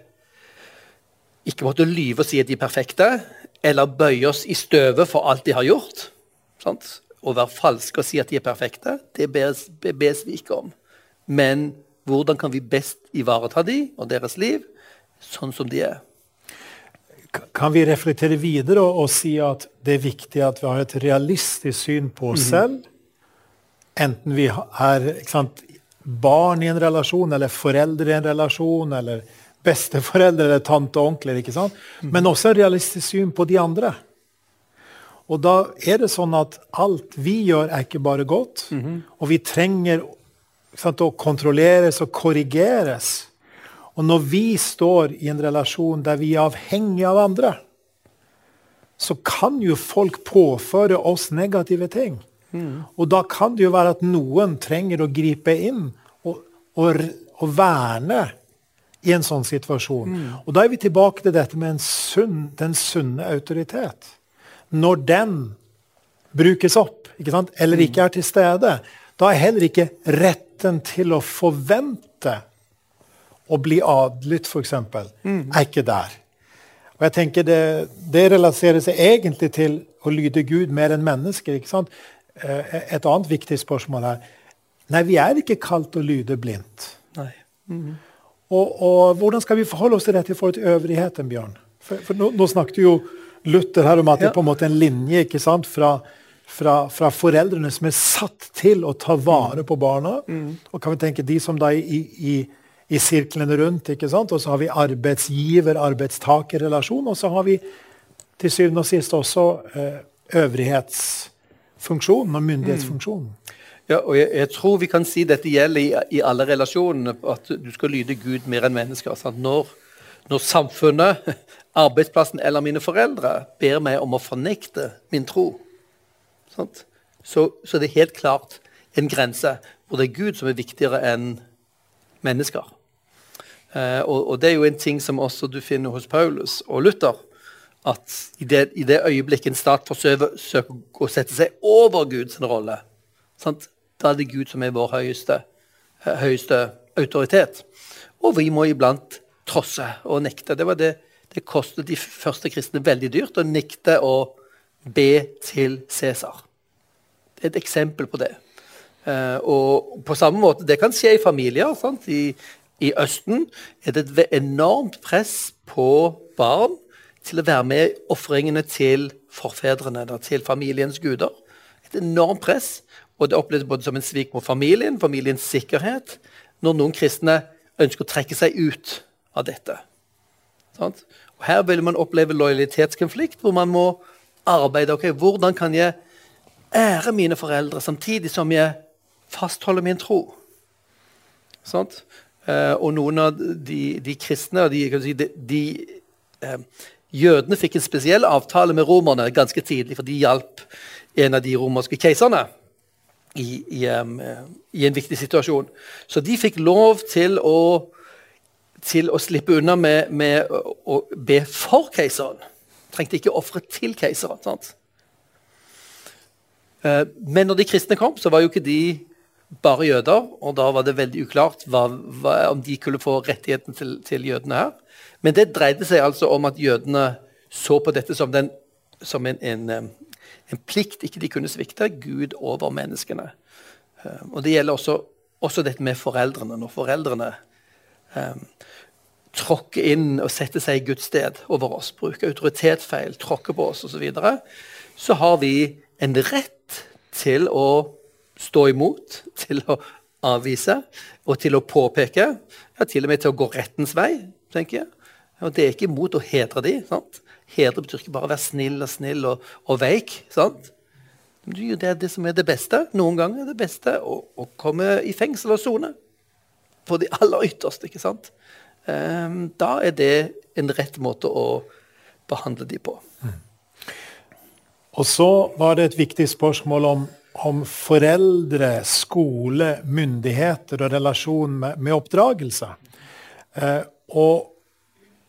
ikke måtte lyve og si at de er perfekte, eller bøye oss i støvet for alt de har gjort. Sant? å være falske og si at de er perfekte. Det bes, bes vi ikke om. Men hvordan kan vi best ivareta de og deres liv sånn som de er? Kan vi reflektere videre og, og si at det er viktig at vi har et realistisk syn på oss selv? Enten vi er sant, barn i en relasjon, eller foreldre i en relasjon, eller besteforeldre eller tante og onkler. ikke sant? Men også et realistisk syn på de andre. Og da er det sånn at alt vi gjør, er ikke bare godt. Og vi trenger sant, å kontrolleres og korrigeres. Og når vi står i en relasjon der vi er avhengige av andre, så kan jo folk påføre oss negative ting. Og da kan det jo være at noen trenger å gripe inn og, og, og verne i en sånn situasjon. Og da er vi tilbake til dette med sunn, den sunne autoritet. Når den brukes opp, ikke sant? eller ikke er til stede, da er heller ikke retten til å forvente å bli adlydt, f.eks., mm. er ikke der. Og jeg tenker det, det relaterer seg egentlig til å lyde Gud mer enn mennesker. ikke sant? Eh, et annet viktig spørsmål er Nei, vi er ikke kalt og lyde blindt. Mm. Og, og, hvordan skal vi forholde oss til dette i forhold til øvrigheten, Bjørn? For, for nå, nå, snakket jo Luther her om at det er på en måte en linje ikke sant, fra, fra, fra foreldrene som er satt til å ta vare på barna. Mm. Og kan vi tenke de som da i, i, i sirklene rundt. ikke sant? Og så har vi arbeidsgiver-arbeidstaker-relasjon. Og så har vi til syvende og sist også eh, øvrighetsfunksjonen og myndighetsfunksjonen. Mm. Ja, og jeg, jeg, tror vi kan si dette gjelder i, i, alle relasjonene, at du skal lyde Gud mer enn mennesker. Når, når, samfunnet, [LAUGHS] arbeidsplassen eller mine foreldre ber meg om å fornekte min tro, så, så det er helt klart en grense hvor det er Gud som er viktigere enn mennesker. Eh, og, og, det er jo en ting som også du finner hos Paulus og Luther. At i det, i det øyeblikket en stat forsøker å sette seg over Guds rolle, sant? Da er det Gud som er vår høyeste, eh, høyeste autoritet. Og vi må iblant trosse og nekte. Det, var det, det kostet de første kristne veldig dyrt å nekte å be til Cæsar. Det er et eksempel på det. Uh, og på samme måte, Det kan skje i familier. I, I, Østen er det et enormt press på barn til å være med i ofringene til forfedrene, til familiens guder. Et enormt press. Og det oppleves både som en svik mot familien, familiens sikkerhet, når noen kristne ønsker å trekke seg ut av dette. Og Her vil man oppleve lojalitetskonflikt, hvor man må arbeide. ok, Hvordan kan jeg ære mine foreldre samtidig som jeg fastholder min tro? Sånn? og noen av de, de kristne de, de, de eh, Jødene fikk en spesiell avtale med romerne ganske tidlig, for de hjalp en av de romerske keiserne i, i, um, i, en viktig situasjon. Så de fikk lov til å, til å slippe unna med, med å, å, be for keiseren. Trengte ikke ofre til keiseren. sant? Uh, men når de kristne kom, så var jo ikke de bare jøder, og da var det veldig uklart hva, hva, om de kunne få rettigheten til, til, jødene her. Men det dreide seg altså om at jødene så på dette som, den, som en, en, en plikt ikke de kunne svikte. Gud over menneskene. Um, og Det gjelder også, også, dette med foreldrene. Når foreldrene um, tråkker inn og setter seg i Guds sted over oss, bruker autoritetsfeil, tråkker på oss osv., så, videre, så har vi en rett til å stå imot, til å avvise og til å påpeke. Ja, til og med til å gå rettens vei, tenker jeg. Og det er ikke imot å hedre de, sant? Hedre betyr ikke bare å være snill og snill og, og veik. sant? Det er det som er det beste. Noen ganger er det beste å, å komme i fengsel og sone. På de aller ytterste. ikke sant? Um, da er det en rett måte å behandle de på. Mm. Og så var det et viktig spørsmål om, om foreldre, skole, myndigheter og relasjon med, med oppdragelse. Uh, og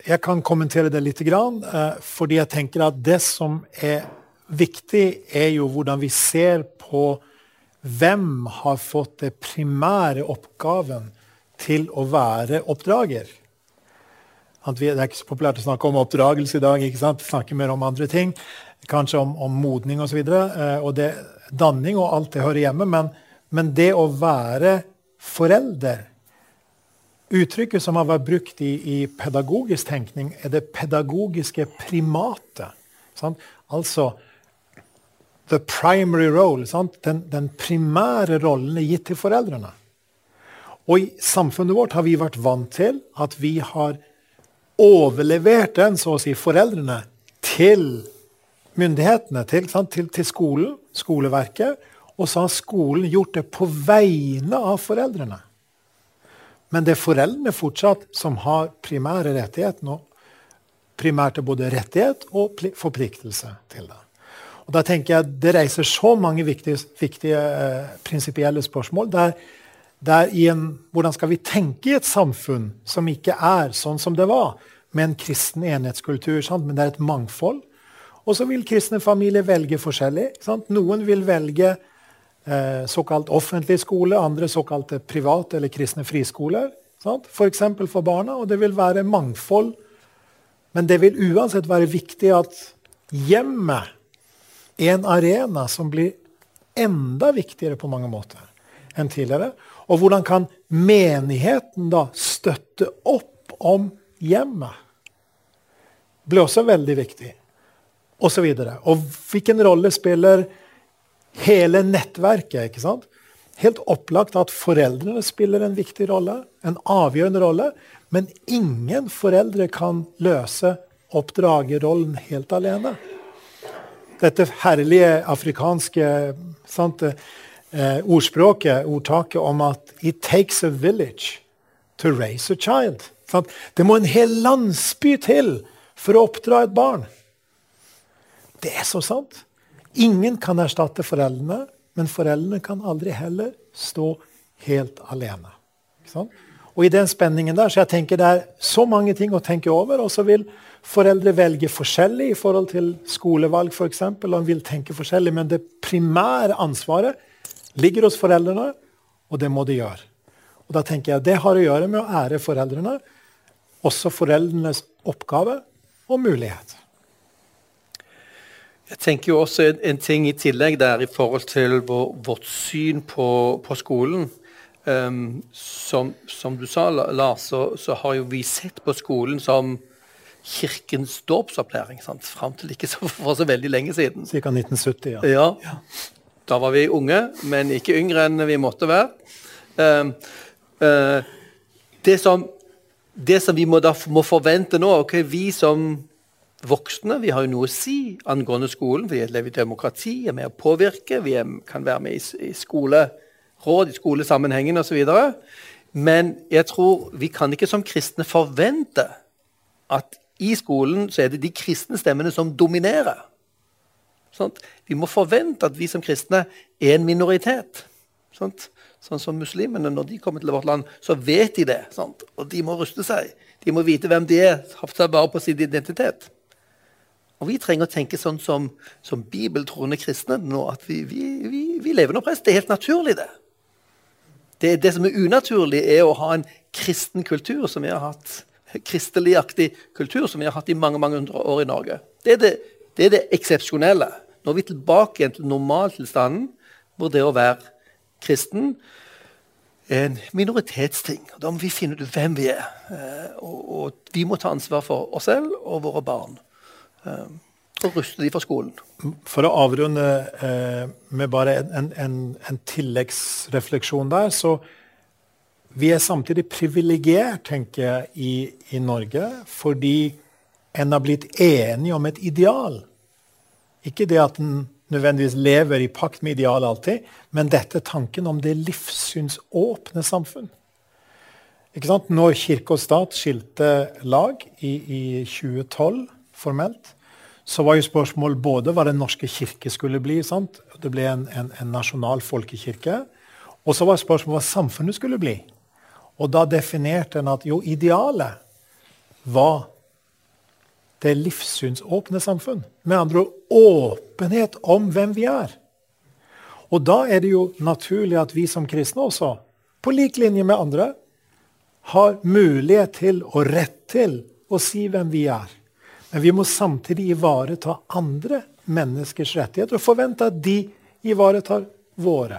jeg kan kommentere det litt, eh, fordi jeg tenker at det som er viktig, er jo hvordan vi ser på hvem har fått det primære oppgaven til å være oppdrager. det er ikke så populært å snakke om oppdragelse i dag. ikke sant? Snakke mer om andre ting. Kanskje om, om modning osv. Og, så og det, danning og alt det hører hjemme, men, men det å være forelder Uttrykket som har vært brukt i, i pedagogisk tenkning, er det pedagogiske primatet. Sant? Altså the primary role. Den, den, primære rollen er gitt til foreldrene. Og i samfunnet vårt har vi vært vant til at vi har overlevert den, så å si, foreldrene til myndighetene, til, til, til skolen, skoleverket. Og så har skolen gjort det på vegne av foreldrene. Men det er foreldrene fortsatt som har primære rettigheter. Primært er både rettighet og forpliktelse til det. Og da tenker jeg Det reiser så mange viktige, viktige eh, prinsipielle spørsmål. Der, der en, hvordan skal vi tenke i et samfunn som ikke er sånn som det var, med en kristen enhetskultur, sant? men det er et mangfold. Og så vil kristne familier velge forskjellig. Sant? Noen vil velge såkalt offentlig skole, andre såkalte private eller kristne friskoler. F.eks. For, for barna. Og det vil være mangfold. Men det vil uansett være viktig at hjemmet er en arena som blir enda viktigere på mange måter enn tidligere. Og hvordan kan menigheten da støtte opp om hjemmet? Det Blir også veldig viktig. Og så videre. Og hvilken rolle spiller hele nettverket? ikke sant? Helt opplagt at foreldrene spiller en viktig rolle, en avgjørende rolle. Men ingen foreldre kan løse oppdragerrollen helt alene dette herlige afrikanske sant, eh, ordspråket, ordtaket, om at 'it takes a village to raise a child'. Sant? Det må en hel landsby til for å oppdra et barn. Det er så sant. Ingen kan erstatte foreldrene, men foreldrene kan aldri heller stå helt alene. Og i den spenningen der, så jeg tenker Det er så mange ting å tenke over. og så vil Foreldre velge forskjellig i forhold til skolevalg. For eksempel, og vil tenke forskjellig, men det primære ansvaret ligger hos foreldrene, og det må de gjøre. Og da tenker jeg Det har å gjøre med å ære foreldrene, også foreldrenes oppgave og mulighet. Jeg tenker jo også en, en ting i tillegg der i forhold til vår, vårt syn på, på skolen. Um, som, som, du sa, Lars, så, så, har jo vi sett på skolen som kirkens dåpsopplæring fram til ikke så, [LAUGHS] for så veldig lenge siden. Ca. 1970, ja. ja. Da var vi unge, men ikke yngre enn vi måtte være. Uh, uh, det, som, det, som, vi må, må forvente nå ok, Vi som voksne vi har jo noe å si angående skolen. Vi lever i demokrati, er med å påvirke, vi er, kan være med i, i skoleråd, i skolesammenhengen osv. Men jeg tror vi kan ikke som kristne forvente at i skolen så er det de kristne stemmene som dominerer. Sånt? Vi må forvente at vi som kristne er en minoritet. Sånt? Sånn som muslimene, når de kommer til vårt land, så vet de det. Sånt? Og de må ruste seg. De må vite hvem de er, ta vare på sin identitet. Og vi trenger å tenke sånn som, som bibeltroende kristne nå, at vi, vi, vi, vi lever nå prest. Det er helt naturlig, det. det. Det som er unaturlig, er å ha en kristen kultur som vi har hatt kristeligaktig kultur som vi har hatt i mange mange hundre år i Norge. Det er det, det, det eksepsjonelle. Nå er vi tilbake igjen til normaltilstanden, hvor det å være kristen er en minoritetsting. Da må vi finne ut hvem vi er. Eh, og, og, vi må ta ansvar for oss selv og våre barn. Eh, og ruste de for skolen. For å avrunde eh, med bare en, en, en tilleggsrefleksjon der, så vi er samtidig privilegert, tenker jeg, i, i, Norge fordi en har blitt enig om et ideal. Ikke det at en nødvendigvis lever i pakt med idealet alltid, men dette tanken om det livssynsåpne samfunn. Ikke sant? Når kirke og stat skilte lag i, i 2012 formelt, så var jo spørsmålet både hva Den norske kirke skulle bli. Sant? Det ble en, en, en nasjonal folkekirke. Og så var spørsmålet hva samfunnet skulle bli. Og da definerte en at jo, idealet var det livssynsåpne samfunn. Med andre ord åpenhet om hvem vi er. Og da er det jo naturlig at vi som kristne også, på lik linje med andre, har mulighet til og rett til å si hvem vi er. Men vi må samtidig ivareta andre menneskers rettigheter og forvente at de ivaretar våre.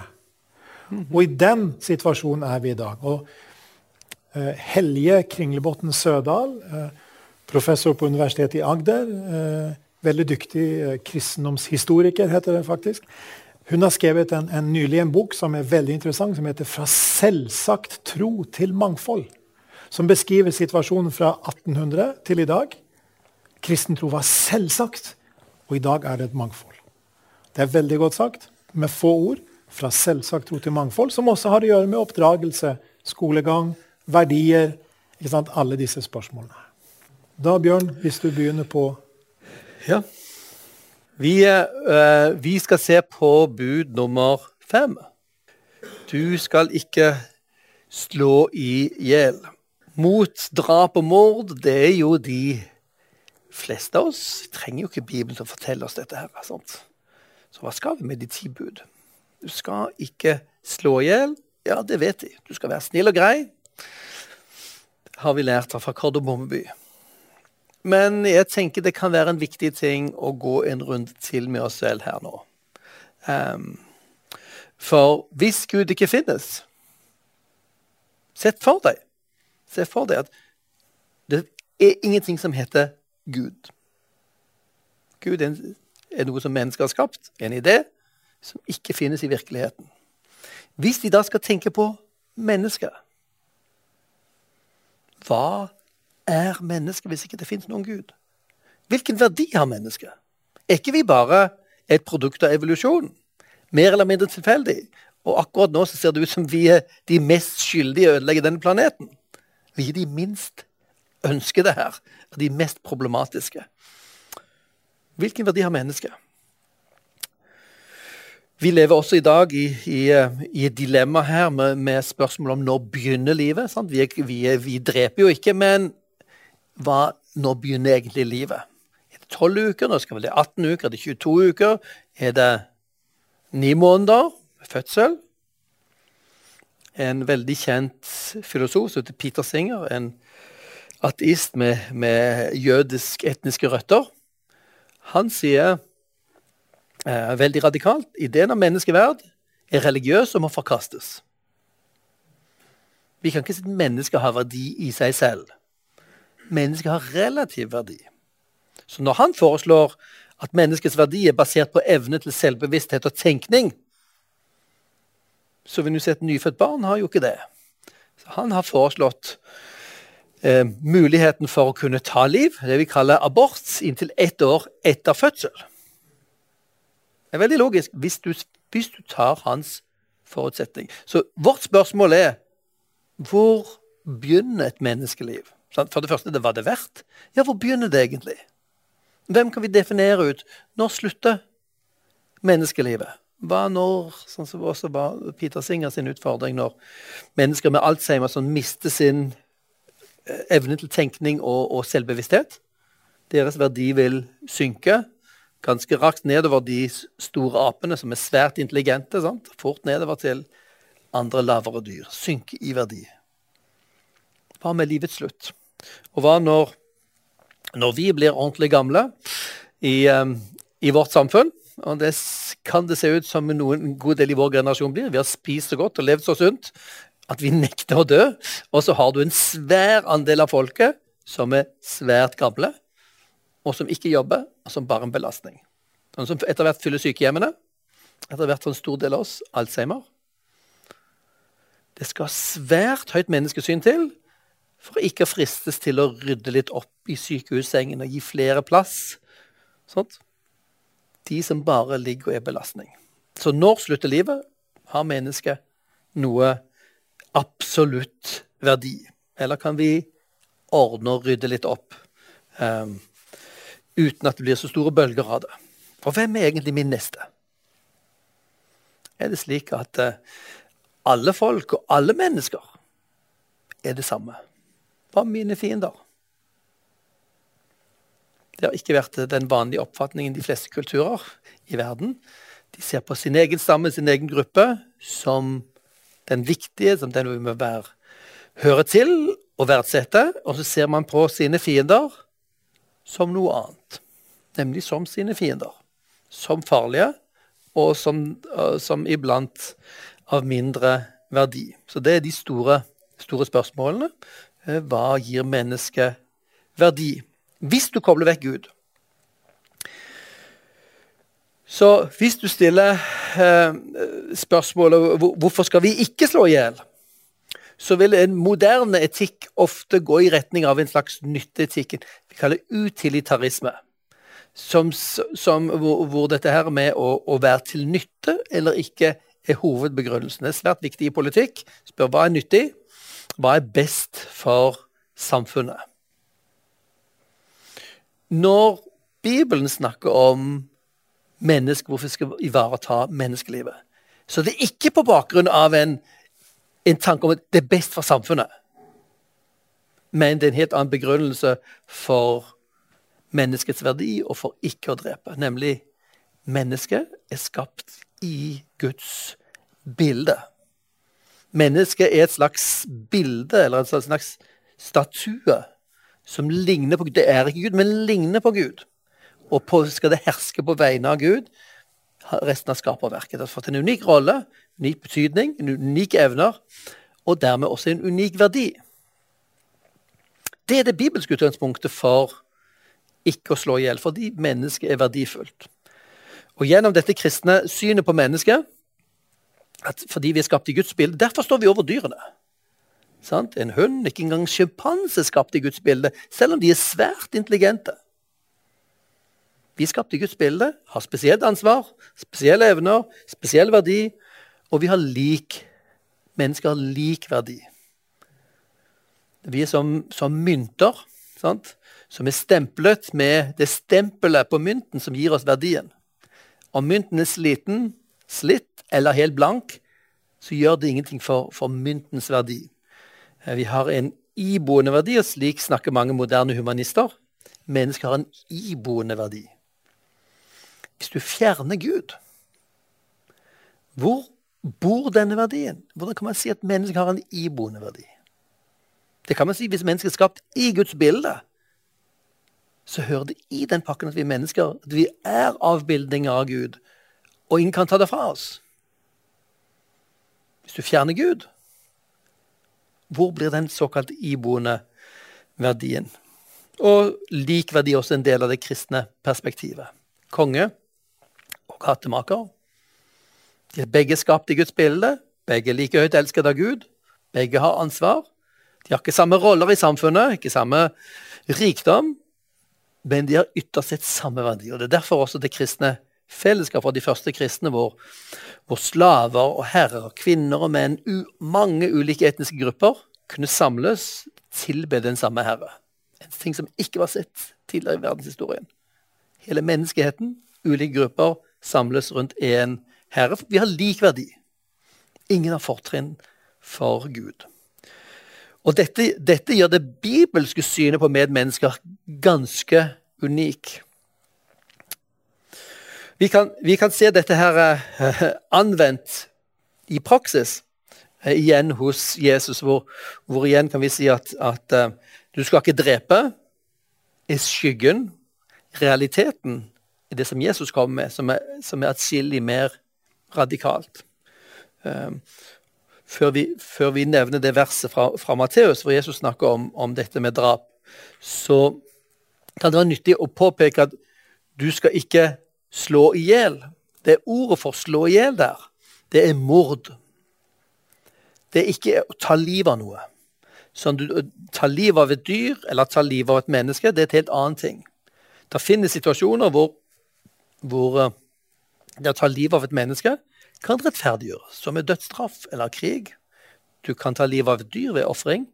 Og i den situasjonen er vi i dag. Og uh, Helje Kringlebotn Sødal, uh, professor på Universitetet i Agder, uh, veldig dyktig eh, kristendomshistoriker, heter det faktisk. Hun har skrevet en, en, nylig en bok som er veldig interessant, som heter 'Fra selvsagt tro til mangfold'. Som beskriver situasjonen fra 1800 til i dag. Kristen tro var selvsagt, og i dag er det et mangfold. Det er veldig godt sagt, med få ord. Fra selvsagt tro til mangfold, som også har å gjøre med oppdragelse, skolegang, verdier. Alle disse spørsmålene. Da, Bjørn, hvis du begynner på Ja. Vi, uh, vi, skal se på bud nummer fem. Du skal ikke slå i hjel. Mot drap og mord, det er jo de fleste av oss trenger jo ikke Bibelen til å fortelle oss dette. her. Sant? Så hva skal vi med de ti bud? Du skal ikke slå i hjel. Ja, det vet de. Du skal være snill og grei. har vi lært fra Kardemommeby. Men jeg tenker det kan være en viktig ting å gå en runde til med oss selv her nå. Um, for hvis Gud ikke finnes Sett for deg Se for deg at det er ingenting som heter Gud. Gud er, noe som mennesker har skapt, en idé som ikke finnes i virkeligheten. Hvis de da skal tenke på mennesker Hva er mennesket hvis ikke det fins noen Gud? Hvilken verdi har mennesket? Er ikke vi bare et produkt av evolusjon? Mer eller mindre tilfeldig. Og akkurat nå så ser det ut som vi er de mest skyldige i å ødelegge denne planeten. Vi er de minst ønskede her. er De mest problematiske. Hvilken verdi har mennesket? Vi lever også i dag i, i, i et dilemma her med, med, spørsmål om når begynner livet. Vi, vi, vi, dreper jo ikke, men hva, når begynner egentlig livet? Er det 12 uker? Nå skal vel det 18 uker? Er det 22 uker? Er det 9 måneder? Fødsel? En veldig kjent filosof som heter Peter Singer, en ateist med, med jødisk etniske røtter, han sier eh, veldig radikalt ideen om menneskeverd er religiøs og må forkastes. Vi kan ikke si at mennesket har verdi i seg selv mennesket har relativ verdi. Så når han foreslår at menneskets verdi er basert på evne til selvbevissthet og tenkning, så vil du si at nyfødt barn har jo ikke det. Så han har foreslått eh, muligheten for å kunne ta liv, det vi kaller abort, inntil ett år etter fødsel. Det er veldig logisk hvis du, hvis du tar hans forutsetning. Så vårt spørsmål er hvor begynner et menneskeliv? For det første, det var det verdt. Ja, hvor begynner det egentlig? Hvem kan vi definere ut? Når slutter menneskelivet? Hva når, sånn som også var Peter Singer sin utfordring, når mennesker med Alzheimer som mister sin evne til tenkning og, og, selvbevissthet Deres verdi vil synke ganske rakt nedover de store apene som er svært intelligente. Sant? Fort nedover til andre lavere dyr. Synke i verdi. Hva med livets slutt? Og hva når, når vi blir ordentlig gamle i, um, i, vårt samfunn? Og det kan det se ut som noen, en god del i vår generasjon blir. Vi har spist så godt og levd så sunt at vi nekter å dø. Og så har du en svær andel av folket som er svært gamle, og som ikke jobber, og som bare en belastning. Noen som etter hvert fyller sykehjemmene. Etter hvert for en stor del av oss Alzheimer. Det skal svært høyt menneskesyn til for ikke å fristes til å rydde litt opp i sykehussengen og gi flere plass. Sånt. De som bare ligger og er belastning. Så når slutter livet, har mennesket noe absolutt verdi. Eller kan vi ordne og rydde litt opp um, uten at det blir så store bølger av det? Og hvem er egentlig min neste? Er det slik at uh, alle folk og alle mennesker er det samme? Hva med mine fiender. Det har ikke vært den vanlige oppfatningen de fleste kulturer i verden. De ser på sin egen stamme, sin egen gruppe, som den viktige, som den vi må være, høre til og verdsette. Og så ser man på sine fiender som noe annet. Nemlig som sine fiender. Som farlige og som, som iblant av mindre verdi. Så det er de store, store spørsmålene. Uh, hva gir mennesket verdi? Hvis du kobler vekk Gud. Så hvis du stiller eh, spørsmålet hvorfor skal vi ikke slå i hjel, så vil en moderne etikk ofte gå i retning av en slags nytteetikk. Vi kaller utilitarisme som, som, hvor, hvor, dette her med å, å, være til nytte eller ikke er hovedbegrunnelsen. Det er svært viktig i politikk. Spør hva er nyttig, hva er best for samfunnet. Når Bibelen snakker om mennesker, hvorfor vi skal ivareta menneskelivet, så det er ikke på bakgrunn av en, en tanke om at det er best for samfunnet, men det er en helt annen begrunnelse for menneskets verdi og for ikke å drepe. Nemlig mennesket er skapt i Guds bilde. Mennesket er et slags bilde, eller en slags statue, som ligner på Gud. Det er ikke Gud, men ligner på Gud. Og på, skal det herske på vegne av Gud resten av skaperverket. Har fått en unik rolle, unik betydning, en unike evner, og dermed også en unik verdi. Det er det bibelske utgangspunktet for ikke å slå i hjel, fordi mennesket er verdifullt. Og Gjennom dette kristne synet på mennesket, at fordi vi er skapt i Guds bilde Derfor står vi over dyrene. Sant? En hund, ikke engang sjimpanse er skapt i Guds bilde, selv om de er svært intelligente. Vi skapt i Guds bilde, har spesielt ansvar, spesielle evner, spesiell verdi, og vi har lik Mennesker har lik verdi. Vi er som, som mynter. Sant? som er stemplet med det stempelet på mynten som gir oss verdien. Om mynten er sliten, slitt eller helt blank, så gjør det ingenting for, for myntens verdi. Vi har en iboende verdi, og slik snakker mange moderne humanister. Mennesker har en iboende verdi. Hvis du fjerner Gud, hvor bor denne verdien? Hvordan kan man si at mennesket har en iboende verdi? Det kan man si hvis mennesket er skapt i Guds bilde så hører det i den pakken at vi er mennesker, at vi er avbildninger av Gud. Og ingen kan ta det fra oss. Hvis du fjerner Gud, hvor blir den såkalt iboende verdien? Og lik verdi er også en del av det kristne perspektivet. Konge og hattemaker. De er begge skapt i Guds bilde. Begge like høyt elsket av Gud. Begge har ansvar. De har ikke samme roller i samfunnet, ikke samme rikdom, men de har ytterst sett samme verdi. og Det er derfor også det kristne fellesskapet av de første kristne, hvor, hvor, slaver og herrer, kvinner og menn, mange ulike etniske grupper, kunne samles, tilbe den samme herre. En ting som ikke var sett tidligere i verdenshistorien. Hele menneskeheten, ulike grupper, samles rundt én herre. Vi har lik verdi. Ingen har fortrinn for Gud. Og dette, dette, gjør det bibelske synet på medmennesker ganske unik. Vi kan, vi kan se dette her uh, anvendt i praksis uh, igjen hos Jesus, hvor, hvor, igjen kan vi si at, at uh, du skal ikke drepe, er skyggen, realiteten det som Jesus kom med, som er, som er atskillig mer radikalt. Um, før vi, før vi, nevner det verset fra, fra Matteus, hvor Jesus snakker om, om, dette med drap, så kan det være nyttig å påpeke at du skal ikke slå i hjel. Det er ordet for 'slå i hjel' der. Det er mord. Det er ikke å ta livet av noe. Sånn du tar livet av et dyr eller tar livet av et menneske, det er et helt annet ting. Det finnes situasjoner hvor, hvor eh, det å ta livet av et menneske kan rettferdiggjøres, som med dødsstraff eller krig. Du kan ta livet av et dyr ved ofring.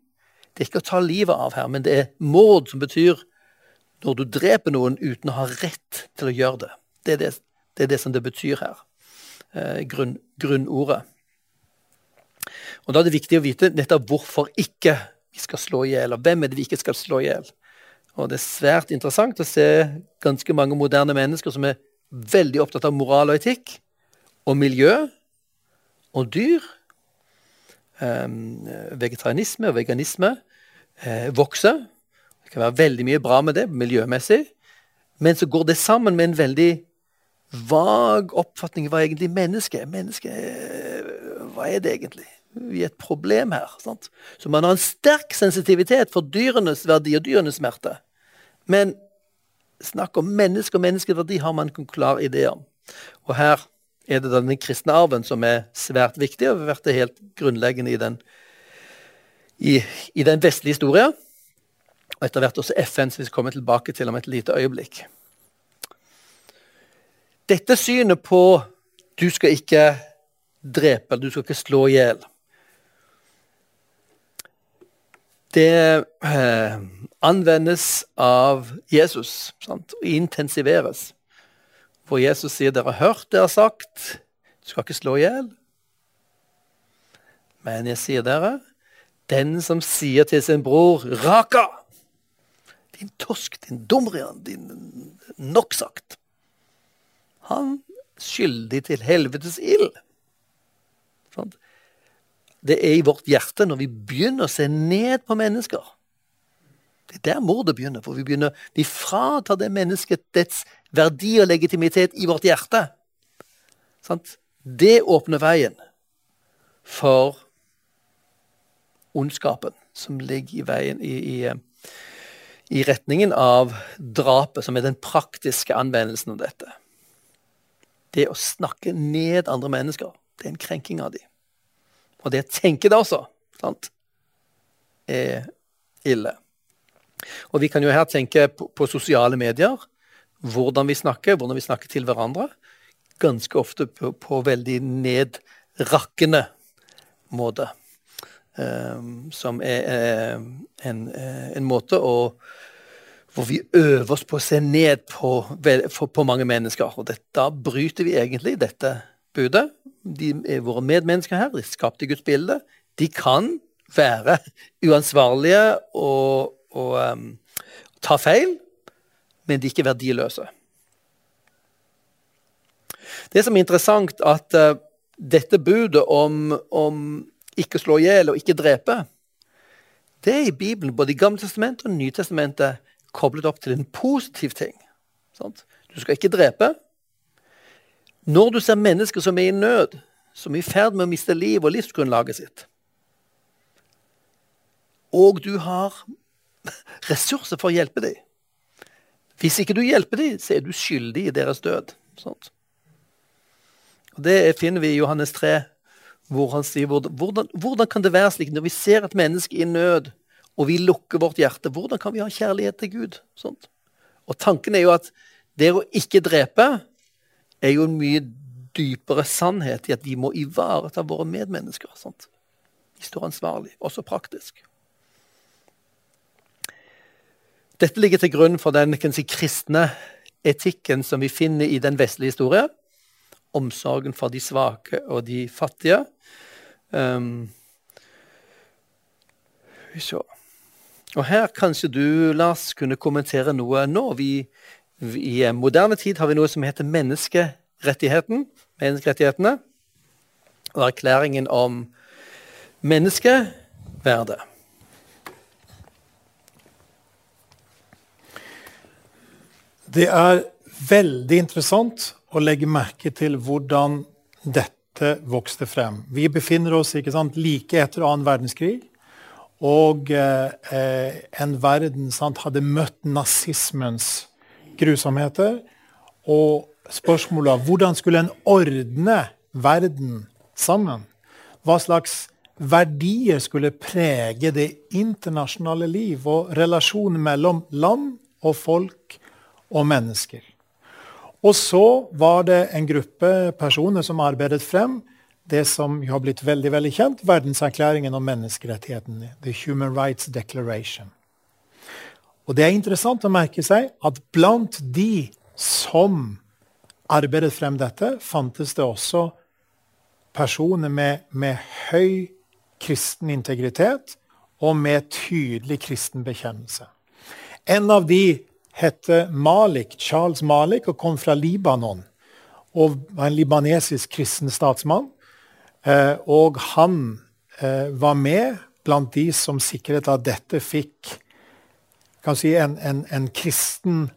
Det er ikke å ta livet av her, men det er mord, som betyr når du dreper noen uten å ha rett til å gjøre det. Det er det, det, er det som det betyr her. Eh, grunn, grunnordet. Og Da er det viktig å vite nettopp hvorfor ikke vi skal slå i hjel, og hvem er det vi ikke skal slå i hjel. Og Det er svært interessant å se ganske mange moderne mennesker som er veldig opptatt av moral og etikk, og miljø og dyr. Um, vegetarianisme og veganisme eh, vokser. Det kan være veldig mye bra med det miljømessig. Men så går det sammen med en veldig vag oppfatning av hva egentlig mennesket er. Menneske, hva er det egentlig? Vi er et problem her. Sant? Så man har en sterk sensitivitet for dyrenes verdi og dyrenes smerte. Men snakk om menneske og menneskeverdi har man en klar idé om. Og her er det den kristne arven som er svært viktig, og har vært det helt grunnleggende i den, i, i den vestlige historien. Og etter hvert også FN, som vi skal komme tilbake til om et lite øyeblikk. Dette synet på du skal ikke drepe du skal ikke slå i hjel Det eh, anvendes av Jesus sant? og intensiveres. Hvor Jesus sier dere har hørt det jeg har sagt, du skal ikke slå i hjel. Men jeg sier dere, den som sier til sin bror 'Raka', din tosk, din dumrian, din nok sagt Han skyldig til helvetes ild. Det er i vårt hjerte når vi begynner å se ned på mennesker. Det er der mordet begynner. For vi, begynner, vi fratar det mennesket dets verdi og legitimitet i vårt hjerte. Sant? Det åpner veien for ondskapen som ligger i veien i, i, i retningen av drapet, som er den praktiske anvendelsen av dette. Det å snakke ned andre mennesker, det er en krenking av dem. Og det å tenke det også, sant, er ille. Og vi kan jo her tenke på, på, sosiale medier. Hvordan vi snakker, hvordan vi snakker til hverandre. Ganske ofte på, på veldig nedrakkende måte. Um, som er uh, en, uh, en, måte å hvor vi øver oss på å se ned på, på mange mennesker. Og da bryter vi egentlig dette budet. De er våre medmennesker her, de skapte Guds bilde. De kan være uansvarlige og, og um, ta feil, men de er ikke verdiløse. Det som er interessant, at uh, dette budet om, om ikke slå i hjel og ikke drepe, det er i Bibelen, både i Gamle testamentet og Nytestamentet, koblet opp til en positiv ting. Sant? Du skal ikke drepe, når du ser mennesker som er i nød, som er i ferd med å miste liv og livsgrunnlaget sitt, og du har [LAUGHS] ressurser for å hjelpe dem Hvis ikke du hjelper dem, så er du skyldig i deres død. Sånt. Og Det finner vi i Johannes 3, hvor han sier hvordan, hvordan kan det være slik når vi ser et menneske i nød, og vi lukker vårt hjerte, hvordan kan vi ha kjærlighet til Gud? Sånt. Og tanken er jo at det å ikke drepe er jo en mye dypere sannhet i at vi må ivareta våre medmennesker. Sant? De står ansvarlig, også praktisk. Dette ligger til grunn for den si, kristne etikken som vi finner i den vestlige historie. Omsorgen for de svake og de fattige. Um, og her kanskje du, Lars, kunne kommentere noe nå. Vi, i moderne tid har vi noe som heter menneskerettigheten, menneskerettighetene og erklæringen om menneskeverdet. Det er veldig interessant å legge merke til hvordan dette vokste frem. Vi befinner oss sant, like etter annen verdenskrig. Og eh, en verden sant, hadde møtt nazismens grusomheter. Og spørsmålet av hvordan skulle en ordne verden sammen? Hva slags verdier skulle prege det internasjonale liv og relasjonen mellom land og folk og mennesker? Og så var det en gruppe personer som arbeidet frem det som har blitt veldig veldig kjent, verdenserklæringen om menneskerettighetene. The Human Rights Declaration. Og det er interessant å merke seg at blant de som arbeidet frem dette, fantes det også personer med, med høy kristen integritet og med tydelig kristen bekjennelse. En av de het Malik, Charles Malik og kom fra Libanon. Og var en libanesisk kristen statsmann. Eh, og han eh, var med blant de som sikret at dette fikk kan si, en, en, en kristen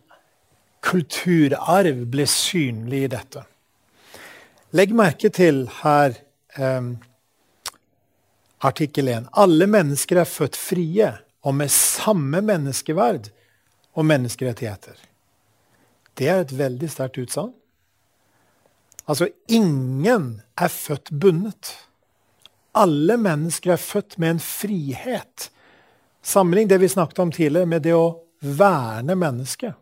kulturarv ble synlig i dette. Legg merke til her eh, artikkel 1. Alle mennesker er født frie og med samme menneskeverd og menneskerettigheter. Det er et veldig sterkt utsagn. Altså, ingen er født bundet. Alle mennesker er født med en frihet. Sammenlign det vi snakket om tidligere, med det å verne mennesket.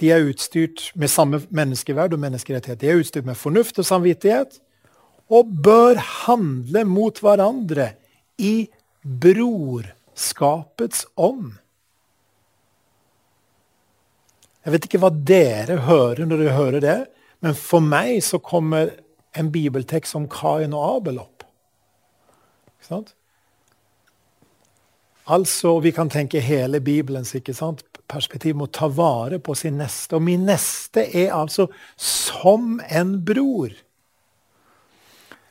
De er utstyrt med samme menneskeverd og menneskerettighet. De er utstyrt med fornuft og samvittighet og bør handle mot hverandre i brorskapets ånd. Jeg vet ikke hva dere hører når dere hører det, men for meg så kommer en bibeltekst om Kain og Abel opp. Ikke sant? Altså, Vi kan tenke hele Bibelens ikke sant? perspektiv må ta vare på sin neste. Og min neste er altså som en bror.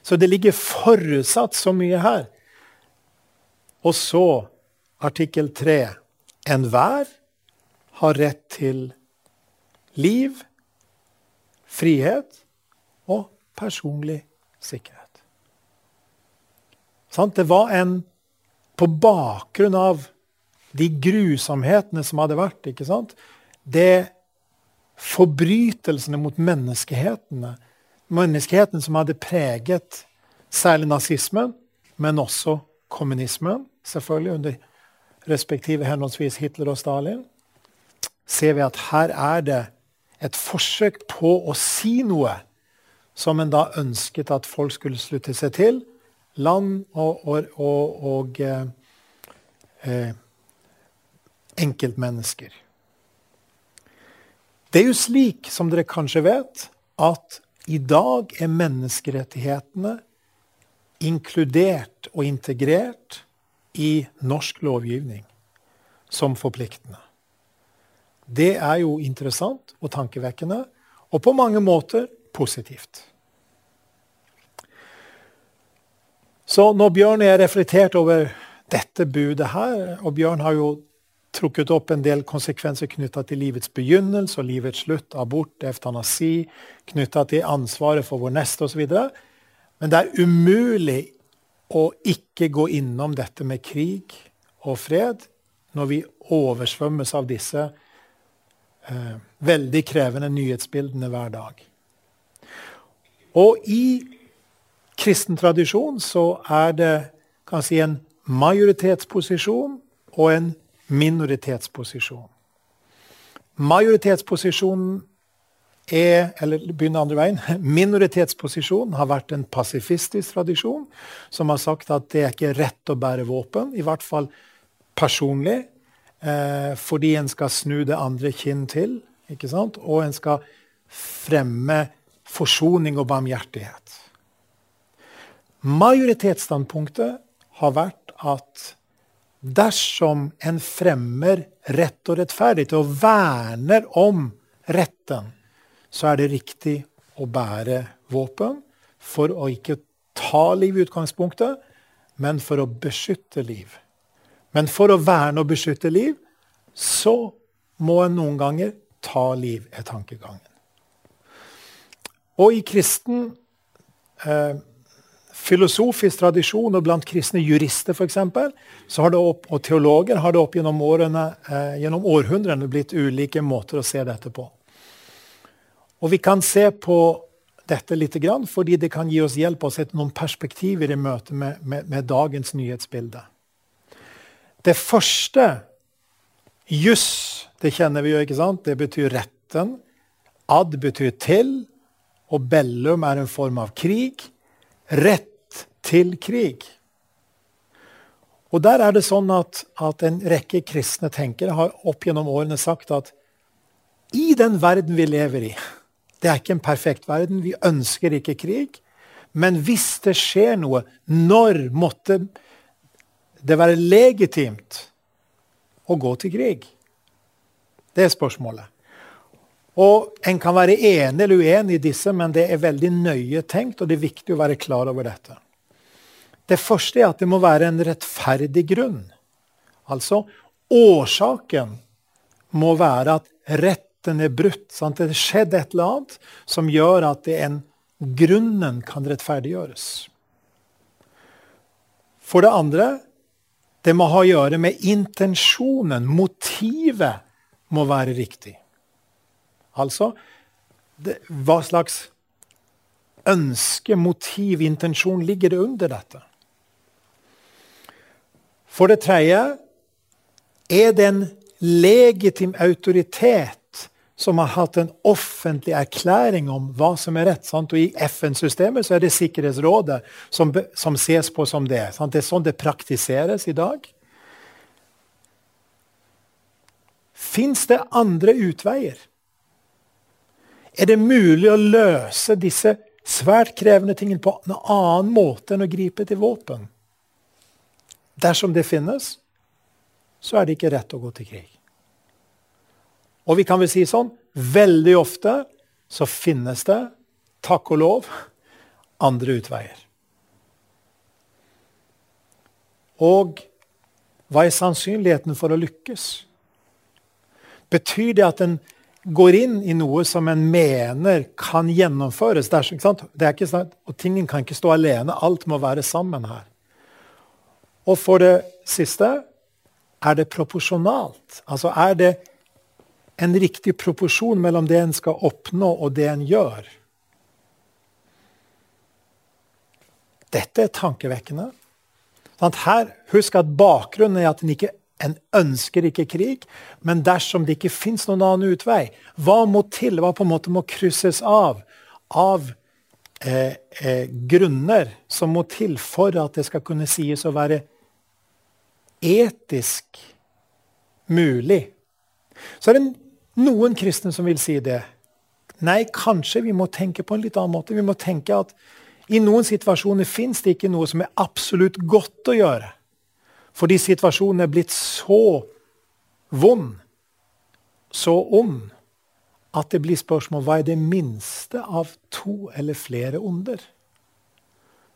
Så det ligger forutsatt så mye her. Og så artikkel tre. Enhver har rett til liv, frihet og personlig sikkerhet. Det var en På bakgrunn av de grusomhetene som hadde vært, ikke sant? det forbrytelsene mot menneskehetene, menneskeheten som hadde preget særlig nazismen, men også kommunismen, selvfølgelig under respektive henholdsvis Hitler og Stalin, ser vi at her er det et forsøk på å si noe som en da ønsket at folk skulle slutte seg til. Land og, og, og, og eh, eh, enkeltmennesker. Det er jo slik, som dere kanskje vet, at i dag er menneskerettighetene inkludert og integrert i norsk lovgivning som forpliktende. Det er jo interessant og tankevekkende, og på mange måter positivt. Så når Bjørn er reflektert over dette budet her, og Bjørn har jo trukket opp en del konsekvenser knytta til livets begynnelse og livets slutt, abort, eftanasi, knytta til ansvaret for vår neste osv. Men det er umulig å ikke gå innom dette med krig og fred når vi oversvømmes av disse eh, veldig krevende nyhetsbildene hver dag. Og i kristen tradisjon så er det kan si, en majoritetsposisjon og en minoritetsposisjon. Majoritetsposisjonen er, eller begynner andre veien, [LAUGHS] minoritetsposisjonen har vært en pasifistisk tradisjon som har sagt at det er ikke rett å bære våpen, i hvert fall personlig. Eh, fordi en skal snu det andre kinn til. Og en skal fremme forsoning og barmhjertighet. Majoritetsstandpunktet har vært at dersom en fremmer rett og rettferdighet og verner om retten, så er det riktig å bære våpen for å ikke ta liv i utgangspunktet, men for å beskytte liv. Men for å verne og beskytte liv, så må en noen ganger ta liv, er tankegangen. Og i kristen eh, filosofisk tradisjon og blant kristne jurister for eksempel, opp, og teologer har det opp gjennom, årene, eh, gjennom århundrene blitt ulike måter å se dette på. Og vi kan se på dette litt, fordi det kan gi oss hjelp og sette noen perspektiver i møte med, med, med dagens nyhetsbilde. Det første juss, det kjenner vi jo, ikke sant? Det betyr retten. Ad betyr til, og bellum er en form av krig. Rett til krig. Og der er det sånn at, at en rekke kristne tenkere har opp gjennom årene sagt at i den verden vi lever i Det er ikke en perfekt verden. Vi ønsker ikke krig. Men hvis det skjer noe, når måtte det være legitimt å gå til krig? Det er spørsmålet. Og En kan være enig eller uenig i disse, men det er veldig nøye tenkt, og det er viktig å være klar over dette. Det første er at det må være en rettferdig grunn. Altså årsaken må være at retten er brutt. Sant? Det har skjedd et eller annet som gjør at en, grunnen kan rettferdiggjøres. For det andre, det må ha å gjøre med intensjonen. Motivet må være riktig. Altså det, hva slags ønske, motiv, intensjon ligger det under dette? For det tredje er det en legitim autoritet som har hatt en offentlig erklæring om hva som er rett. Sant? Og I FN-systemet så er det Sikkerhetsrådet som, som ses på som det. Sant? Det er sånn det praktiseres i dag. Fins det andre utveier? Er det mulig å løse disse svært krevende tingene på en annen måte enn å gripe til våpen? Dersom det finnes, så er det ikke rett å gå til krig. Og vi kan vel si sånn veldig ofte så finnes det, takk og lov, andre utveier. Og hva er sannsynligheten for å lykkes? Betyr det at en går inn i noe som en mener kan gjennomføres? Dersom, det er ikke sant? Og tingen kan ikke stå alene. Alt må være sammen her. Og for det siste er det proporsjonalt. Altså er det en riktig proporsjon mellom det en skal oppnå, og det en gjør. Dette er tankevekkende. Her, Husk at bakgrunnen er at en ikke en ønsker ikke krig, men dersom det ikke fins noen annen utvei, hva må til? Hva på en måte må krysses av av eh, eh, grunner som må til for at det skal kunne sies å være etisk mulig? Så er det noen kristne som vil si det. Nei, kanskje vi må tenke på en litt annen måte. Vi må tenke at i noen situasjoner fins det ikke noe som er absolutt godt å gjøre. Fordi situasjonen er blitt så vond, så ond, at det blir spørsmål hva er det minste av to eller flere onder?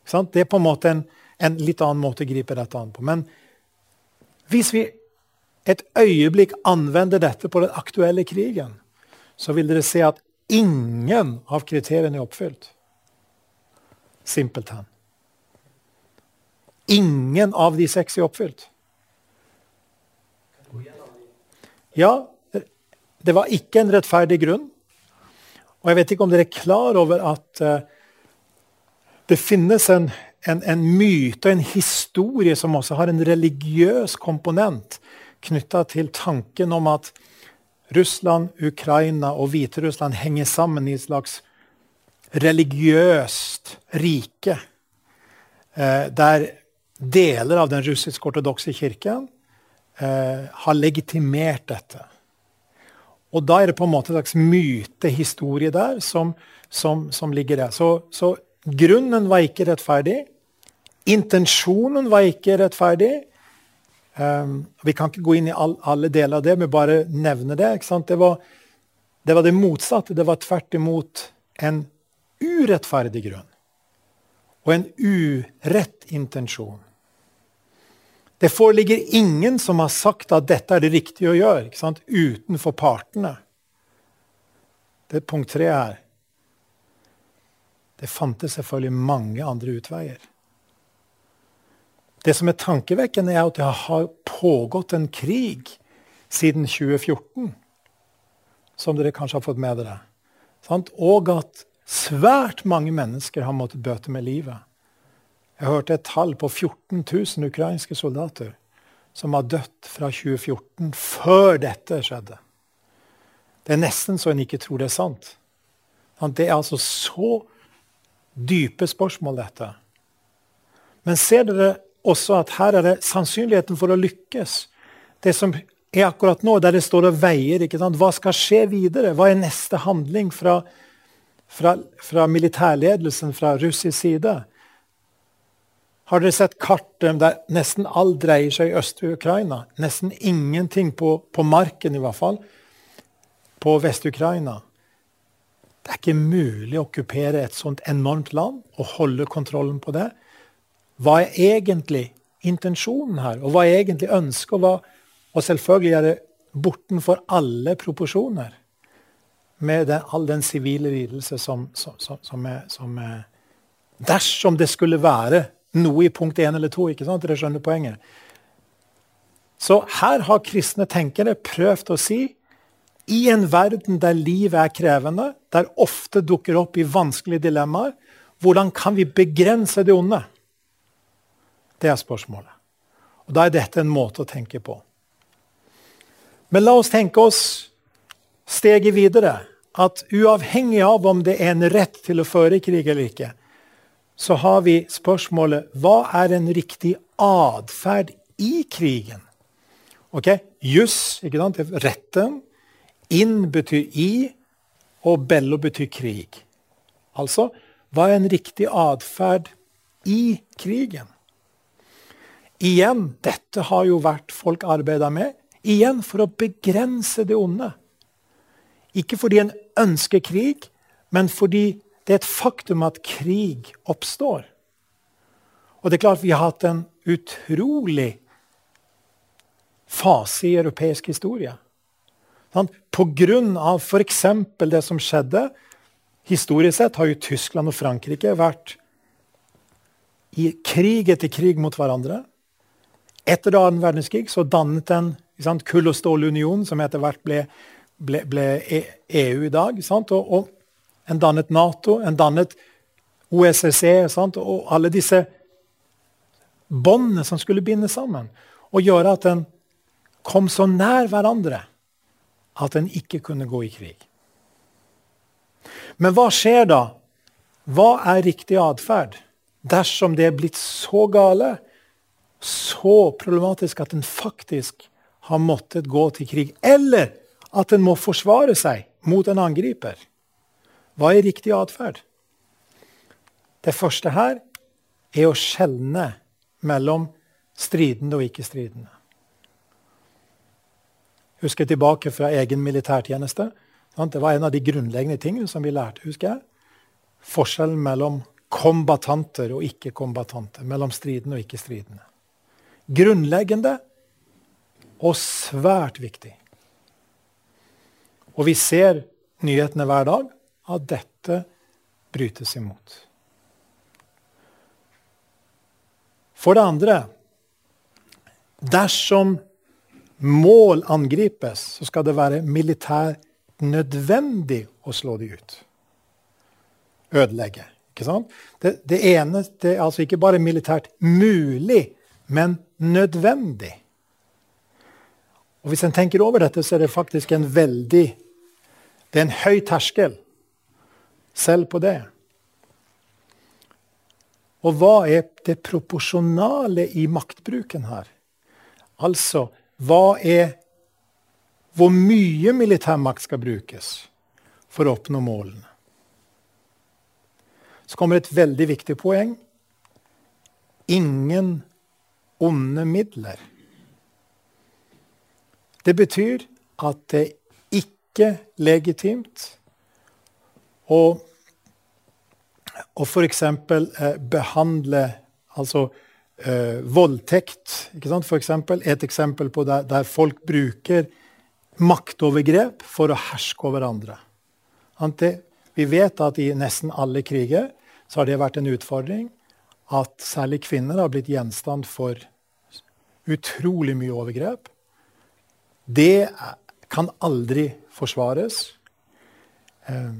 Det er på en måte en, en litt annen måte å gripe dette an på. Men hvis vi et øyeblikk anvender dette på den aktuelle krigen, så vil dere se at ingen av kriteriene er oppfylt. Simpelthen. Ingen av de seks er oppfylt. Ja, det var ikke en rettferdig grunn. Og jeg vet ikke om dere er klar over at uh, det finnes en, en, en myte og en historie som også har en religiøs komponent knytta til tanken om at Russland, Ukraina og Hviterussland henger sammen i et slags religiøst rike. Eh, der deler av den russisk-ortodokse kirken eh, har legitimert dette. Og da er det på en måte en slags mytehistorie der som, som, som ligger der. Så, så grunnen var ikke rettferdig. Intensjonen var ikke rettferdig. Um, vi kan ikke gå inn i all, alle deler av det, men bare nevne det. Det var, det, var, det motsatte. Det var tvert imot en urettferdig grunn. Og en urett intensjon. Det foreligger ingen som har sagt at dette er det riktige å gjøre, utenfor partene. Det er punkt tre her. Det fantes selvfølgelig mange andre utveier. Det som er tankevekkende, er at det har pågått en krig siden 2014. Som dere kanskje har fått med dere. Og at svært mange mennesker har måttet bøte med livet. Jeg hørte et tall på 14 000 ukrainske soldater som har dødd fra 2014, før dette skjedde. Det er nesten så en ikke tror det er sant. Det er altså så dype spørsmål, dette. Men ser dere også at her er det sannsynligheten for å lykkes. Det som er akkurat nå, der det står og veier. Hva skal skje videre? Hva er neste handling fra, fra, fra militærledelsen fra russisk side? Har dere sett kartet der nesten alt dreier seg i Øst-Ukraina? Nesten ingenting på, på, marken, i hvert fall. På Vest-Ukraina. Det er ikke mulig å okkupere et sånt enormt land og holde kontrollen på det. Hva er egentlig intensjonen her? Og hva er egentlig ønsket? Og, og selvfølgelig er det bortenfor alle proporsjoner med den, all den sivile lidelse som, som, som, som, er, er Dersom det skulle være noe i punkt én eller to. ikke sant? Dere skjønner poenget. Så her har kristne tenkere prøvd å si i en verden der livet er krevende, der ofte dukker opp i vanskelige dilemmaer, hvordan kan vi begrense det onde? Det er spørsmålet. Og Da er dette en måte å tenke på. Men la oss tenke oss steget videre. At uavhengig av om det er en rett til å føre krig eller ikke, så har vi spørsmålet hva er en riktig atferd i krigen? Ok, Juss, ikke sant? retten. Inn betyr i, og bello betyr krig. Altså, hva er en riktig atferd i krigen? Igjen, dette har jo vært folk arbeida med. Igjen for å begrense det onde. Ikke fordi en ønsker krig, men fordi det er et faktum at krig oppstår. Og det er klart vi har hatt en utrolig fase i europeisk historie. Grunn av f.eks. det som skjedde Historisk sett har jo Tyskland og Frankrike vært i krig etter krig mot hverandre. Etter annen verdenskrig så dannet en sant, kull- og stålunion, som etter hvert ble, ble, ble EU e i dag. Og, og, en dannet Nato, en dannet OSSE sant, og alle disse båndene som skulle binde sammen. Og gjøre at en kom så nær hverandre at en ikke kunne gå i krig. Men hva skjer da? Hva er riktig atferd dersom det er blitt så gale? så problematisk at en faktisk har måttet gå til krig. Eller at en må forsvare seg mot en angriper. Hva er riktig atferd? Det første her er å skjelne mellom stridende og ikke-stridende. Husker tilbake fra egen militærtjeneste. Det var en av de grunnleggende tingene som vi lærte. husker jeg. Forskjellen mellom kombatanter og ikke-kombatanter. Mellom stridende og ikke-stridende grunnleggende og svært viktig. Og vi ser nyhetene hver dag at dette brytes imot. For det andre Dersom mål angripes, så skal det være militært nødvendig å slå de ut. Ødelegge. Ikke sant? Det, det ene det er altså ikke bare militært mulig, men nødvendig. Og Hvis en tenker over dette, så er det faktisk en veldig Det er en høy terskel selv på det. Og hva er det proporsjonale i maktbruken her? Altså, hva er Hvor mye militærmakt skal brukes for å oppnå målene? Så kommer et veldig viktig poeng. Ingen onde midler. Det betyr at det ikke er legitimt å, og f.eks. Eh, behandle altså eh, voldtekt. For eksempel, et eksempel på der, der folk bruker maktovergrep for å herske over andre. Ante, vi vet at i nesten alle kriger så har det vært en utfordring at særlig kvinner har blitt gjenstand for utrolig mye overgrep. Det kan aldri forsvares. Eh,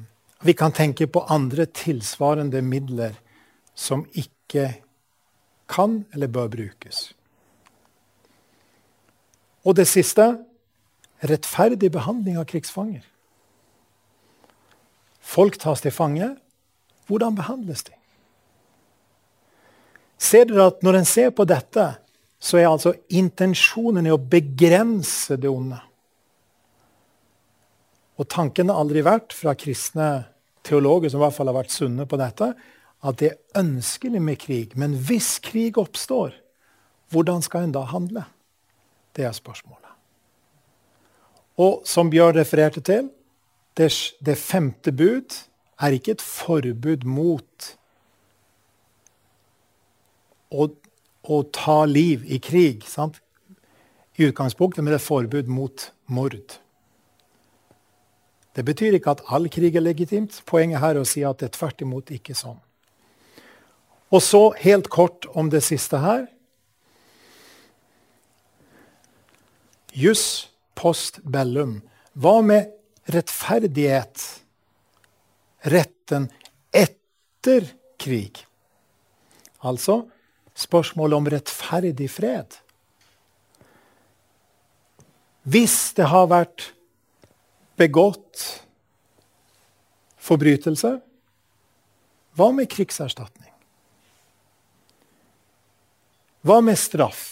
vi kan tenke på andre tilsvarende midler som ikke kan eller bør brukes. Og det siste rettferdig behandling av krigsfanger. Folk tas til fange. Hvordan behandles de? Ser dere at når en ser på dette, så er altså intensjonen i å begrense det onde. Og tanken har aldri vært fra kristne teologer som i hvert fall har vært sunne på dette, at det er ønskelig med krig. Men hvis krig oppstår, hvordan skal en da handle? Det er spørsmålet. Og som Bjørn refererte til, det, det femte bud er ikke et forbud mot å å ta liv i krig. Sant? i utgangspunktet med et forbud mot mord. Det betyr ikke at all krig er legitimt. Poenget her er å si at det er tvert imot ikke sånn. Og så helt kort om det siste her. Jus post bellum. Hva med rettferdighet? Retten etter krig? Altså spørsmålet om rettferdig fred. Hvis det har vært begått forbrytelser, hva med krigserstatning? Hva med straff?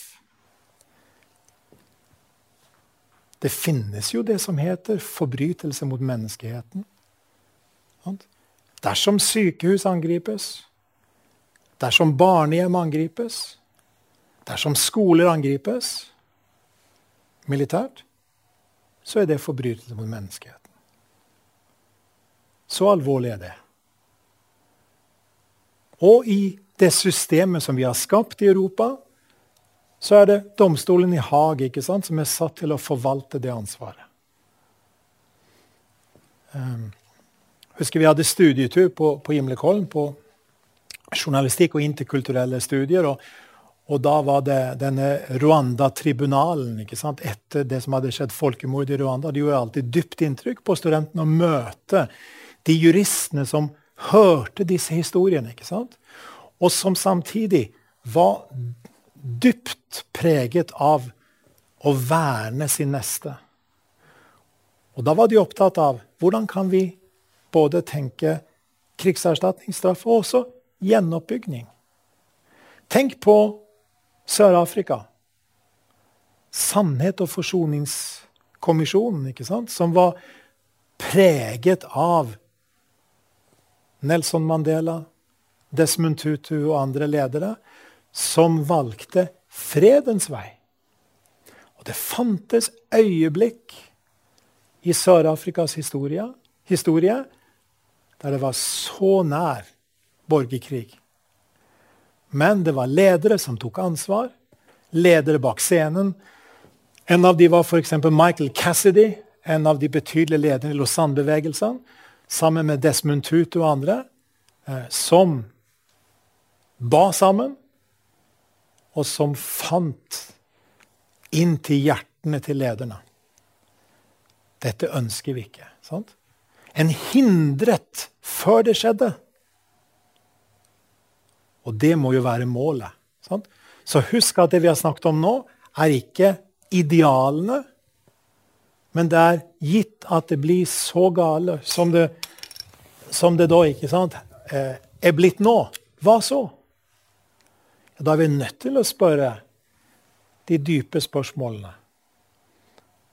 Det finnes jo det som heter forbrytelse mot menneskeheten. Dersom sykehus angripes, dersom barnehjem angripes, dersom skoler angripes militært, så er det forbrytelse mot menneskeheten. Så alvorlig er det. Og i det systemet som vi har skapt i Europa, så er det domstolen i Haag sant, som er satt til å forvalte det ansvaret. Um, husker Vi hadde studietur på, på Gimlekollen på journalistikk og interkulturelle studier. og og da var det denne Rwanda-tribunalen etter det som hadde skjedd folkemord i Rwanda. Det gjorde alltid dypt inntrykk på studentene å møte de juristene som hørte disse historiene. ikke sant? Og som samtidig var dypt preget av å verne sin neste. Og da var de opptatt av hvordan kan vi både tenke krigserstatningsstraff og også gjenoppbygging. Tenk på Sør-Afrika. Sannhet- og forsoningskommisjonen, ikke sant? som var preget av Nelson Mandela, Desmond Tutu og andre ledere, som valgte fredens vei. Og det fantes øyeblikk i Sør-Afrikas historie, historie der det var så nær borgerkrig. Men det var ledere som tok ansvar. Ledere bak scenen. En av de var f.eks. Michael Cassidy, en av de betydelige lederne i Lausanne-bevegelsen, sammen med Desmond Tutu og andre, eh, som ba sammen, og som fant inn til hjertene til lederne. Dette ønsker vi ikke. sant? En hindret før det skjedde. Og det må jo være målet. Sant? Så husk at det vi har snakket om nå, er ikke idealene, men det er gitt at det blir så gale som det, som det da ikke sant, eh, er blitt nå. Hva så? Da er vi nødt til å spørre de dype spørsmålene.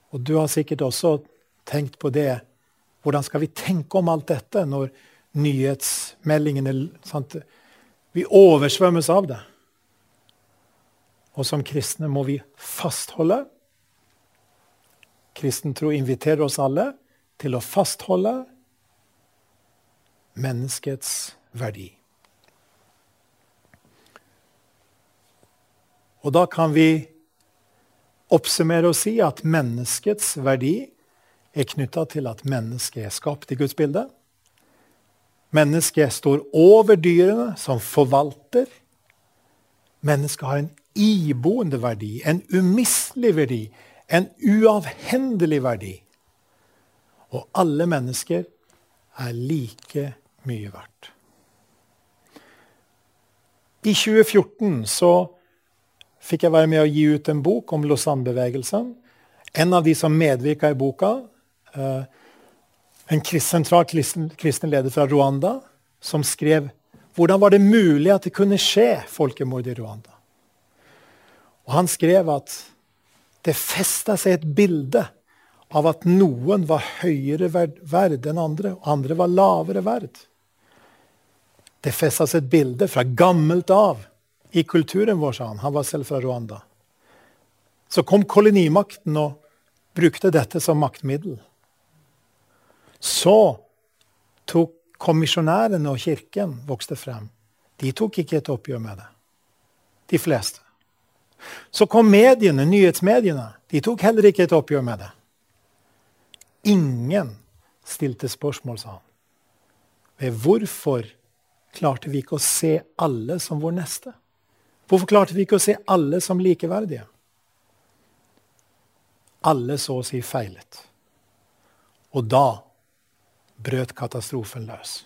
Og du har sikkert også tenkt på det. Hvordan skal vi tenke om alt dette når nyhetsmeldingene sant, vi oversvømmes av det. Og som kristne må vi fastholde. Kristen tro inviterer oss alle til å fastholde menneskets verdi. Og da kan vi oppsummere og si at menneskets verdi er knytta til at mennesket er skapt i Guds bilde. Mennesket står over dyrene som forvalter. Mennesket har en iboende verdi, en umistelig verdi, en uavhendelig verdi. Og alle mennesker er like mye verdt. I 2014 så fikk jeg være med å gi ut en bok om Lausanne-bevegelsen. En av de som medvirka i boka, eh, en sentral kristen, kristen leder fra Rwanda som skrev hvordan var det mulig at det kunne skje folkemord i Rwanda. Og Han skrev at det festa seg et bilde av at noen var høyere verd, enn andre, og andre var lavere verd. Det festa seg et bilde fra gammelt av i kulturen vår, sa han. Han var selv fra Rwanda. Så kom kolonimakten og brukte dette som maktmiddel. Så tok kommisjonærene og kirken vokste frem. De tok ikke et oppgjør med det. De fleste. Så kom mediene, nyhetsmediene, De tok heller ikke et oppgjør med det. Ingen stilte spørsmål, sa han. Ved hvorfor klarte vi ikke å se alle som vår neste? Hvorfor klarte vi ikke å se alle som likeverdige? Alle så å si feilet. Og da brøt katastrofen løs.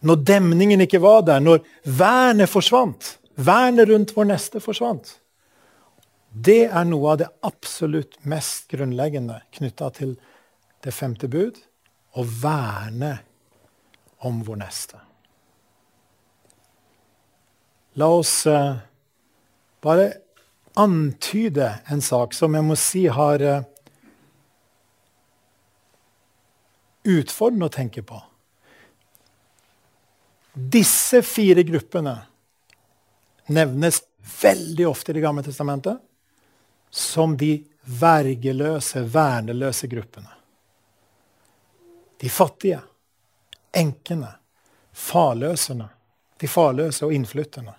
Når demningen ikke var der, når vernet forsvant, vernet rundt vår neste forsvant Det er noe av det absolutt mest grunnleggende knytta til det femte bud å verne om vår neste. La oss uh, bare antyde en sak som jeg må si har uh, utfordrende å tenke på. Disse fire gruppene nevnes veldig ofte i Det gamle testamentet som de vergeløse, verneløse gruppene. De fattige, enkene, farløsene, de farløse og innflytterne.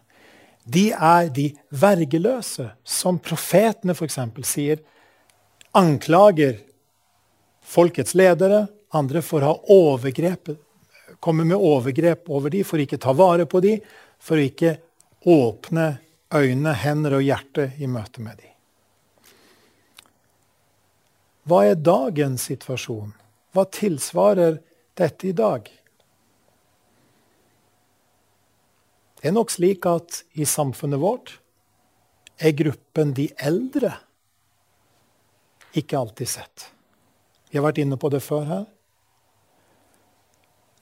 De er de vergeløse, som profetene f.eks. sier anklager folkets ledere, andre for å ha overgrep, komme med overgrep over dem, for ikke ta vare på dem, for ikke åpne øyne, hender og hjerte i møte med dem. Hva er dagens situasjon? Hva tilsvarer dette i dag? Det er nok slik at i samfunnet vårt er gruppen de eldre ikke alltid sett. Vi har vært inne på det før her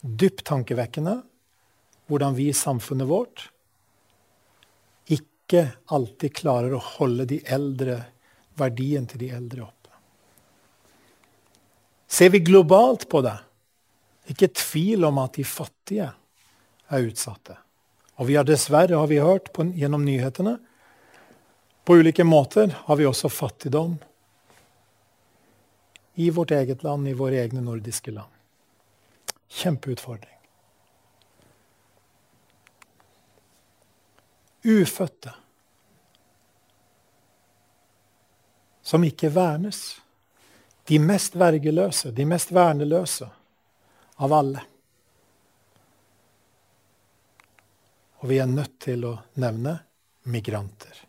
dypt tankevekkende hvordan vi i samfunnet vårt ikke alltid klarer å holde de eldre, verdien til de eldre oppe. Ser vi globalt på det, ikke tvil om at de fattige er utsatte. Og vi har dessverre, har vi hørt på, gjennom nyhetene, på ulike måter har vi også fattigdom i vårt eget land, i våre egne nordiske land. Kjempeutfordring. Ufødte. Som ikke vernes. De mest vergeløse, de mest verneløse av alle. Og vi er nødt til å nevne migranter.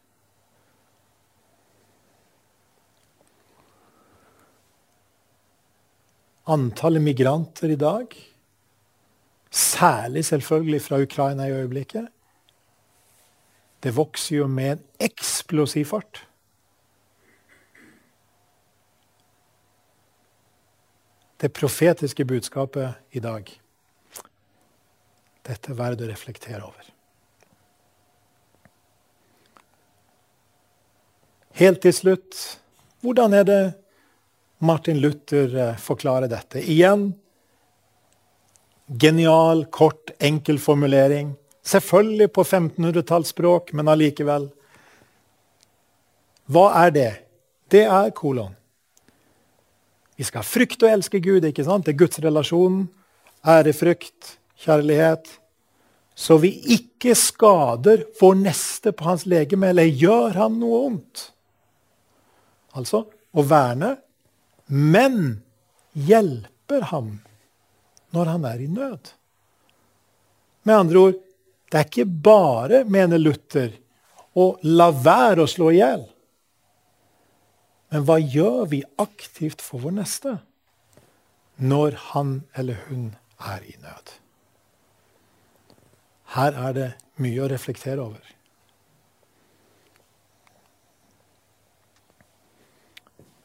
Antallet migranter i dag Særlig selvfølgelig fra Ukraina i øyeblikket. Det vokser jo med en eksplosiv fart. Det profetiske budskapet i dag Dette er verdt å reflektere over. Helt til slutt hvordan er det Martin Luther eh, forklarer dette? Igjen Genial, kort, enkel formulering. Selvfølgelig på 1500-tallsspråk, men allikevel. Hva er det? Det er kolon. Vi skal frykte og elske Gud. ikke sant? Det er gudsrelasjonen. Ærefrykt, kjærlighet. Så vi ikke skader vår neste på hans legeme eller gjør ham noe ondt. Altså å verne, men hjelper ham når han er i nød. Med andre ord, det er ikke bare, mener Luther, å la være å slå i hjel. Men hva gjør vi aktivt for vår neste når han eller hun er i nød? Her er det mye å reflektere over.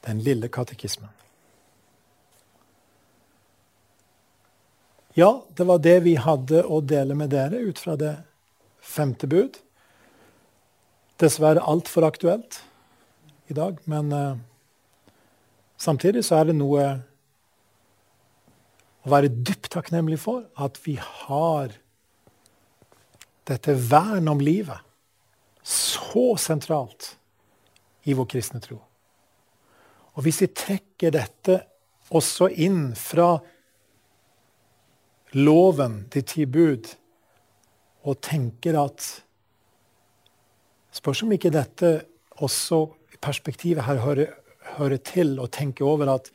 Den lille katekismen. Ja, det var det vi hadde å dele med dere ut fra det femte bud. Dessverre altfor aktuelt i dag, men uh, samtidig så er det noe å være dypt takknemlig for at vi har dette vern om livet så sentralt i vår kristne tro. Og hvis vi trekker dette også inn fra loven, de ti bud, og tenker at Spørs om ikke dette også i perspektivet her hører, hører til å tenke over at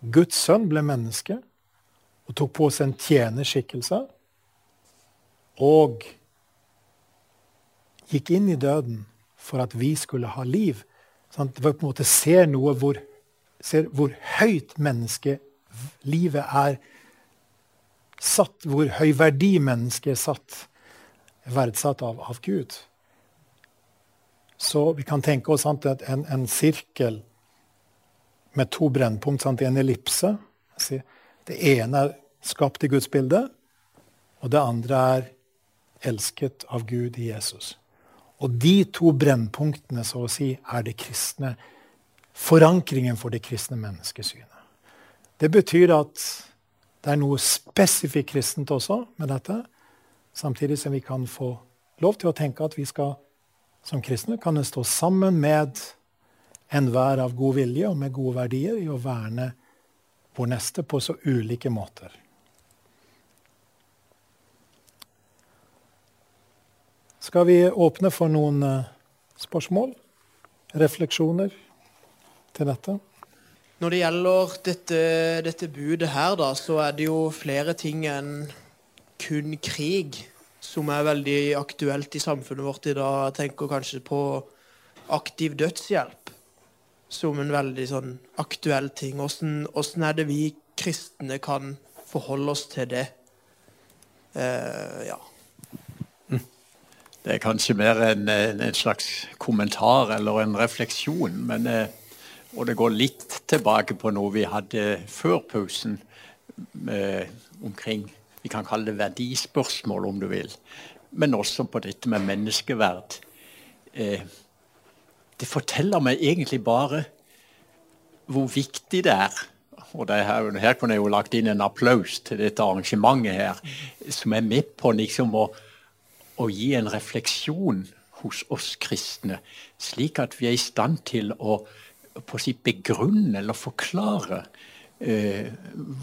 Guds sønn ble menneske og tok på seg en tjenerskikkelse. Og gikk inn i døden for at vi skulle ha liv. Sånn, det var på en måte ser noe hvor, ser hvor høyt menneskelivet er satt, hvor høy verdi mennesket er satt, verdsatt av, av Gud. Så vi kan tenke oss sant, en, en, sirkel med to brennpunkt, sant, en ellipse. Det ene er skapt i Guds bilde, og det andre er elsket av Gud i Jesus. Og de to brennpunktene så å si, er det kristne, forankringen for det kristne menneskesynet. Det betyr at det er noe spesifikt kristent også med dette. Samtidig som vi kan få lov til å tenke at vi skal som kristne kan stå sammen med enhver av god vilje og med gode verdier i å verne vår neste på så ulike måter. Skal vi åpne for noen uh, spørsmål, refleksjoner til dette? Når det gjelder dette, dette, budet her, da, så er det jo flere ting enn kun krig som er veldig aktuelt i samfunnet vårt i dag. Jeg tenker kanskje på aktiv dødshjelp som en veldig sånn aktuell ting. Hvordan er det vi kristne kan forholde oss til det? Uh, ja. Det er kanskje mer en, en slags kommentar eller en refleksjon. Men, eh, og det går litt tilbake på noe vi hadde før pausen med, omkring Vi kan kalle det verdispørsmål, om du vil. Men også på dette med menneskeverd. Eh, det forteller meg egentlig bare hvor viktig det er. Og det her, her kunne jeg jo lagt inn en applaus til dette arrangementet her, som er med på liksom å å gi en refleksjon hos oss kristne, slik at vi er i stand til å, å si, begrunne eller forklare eh,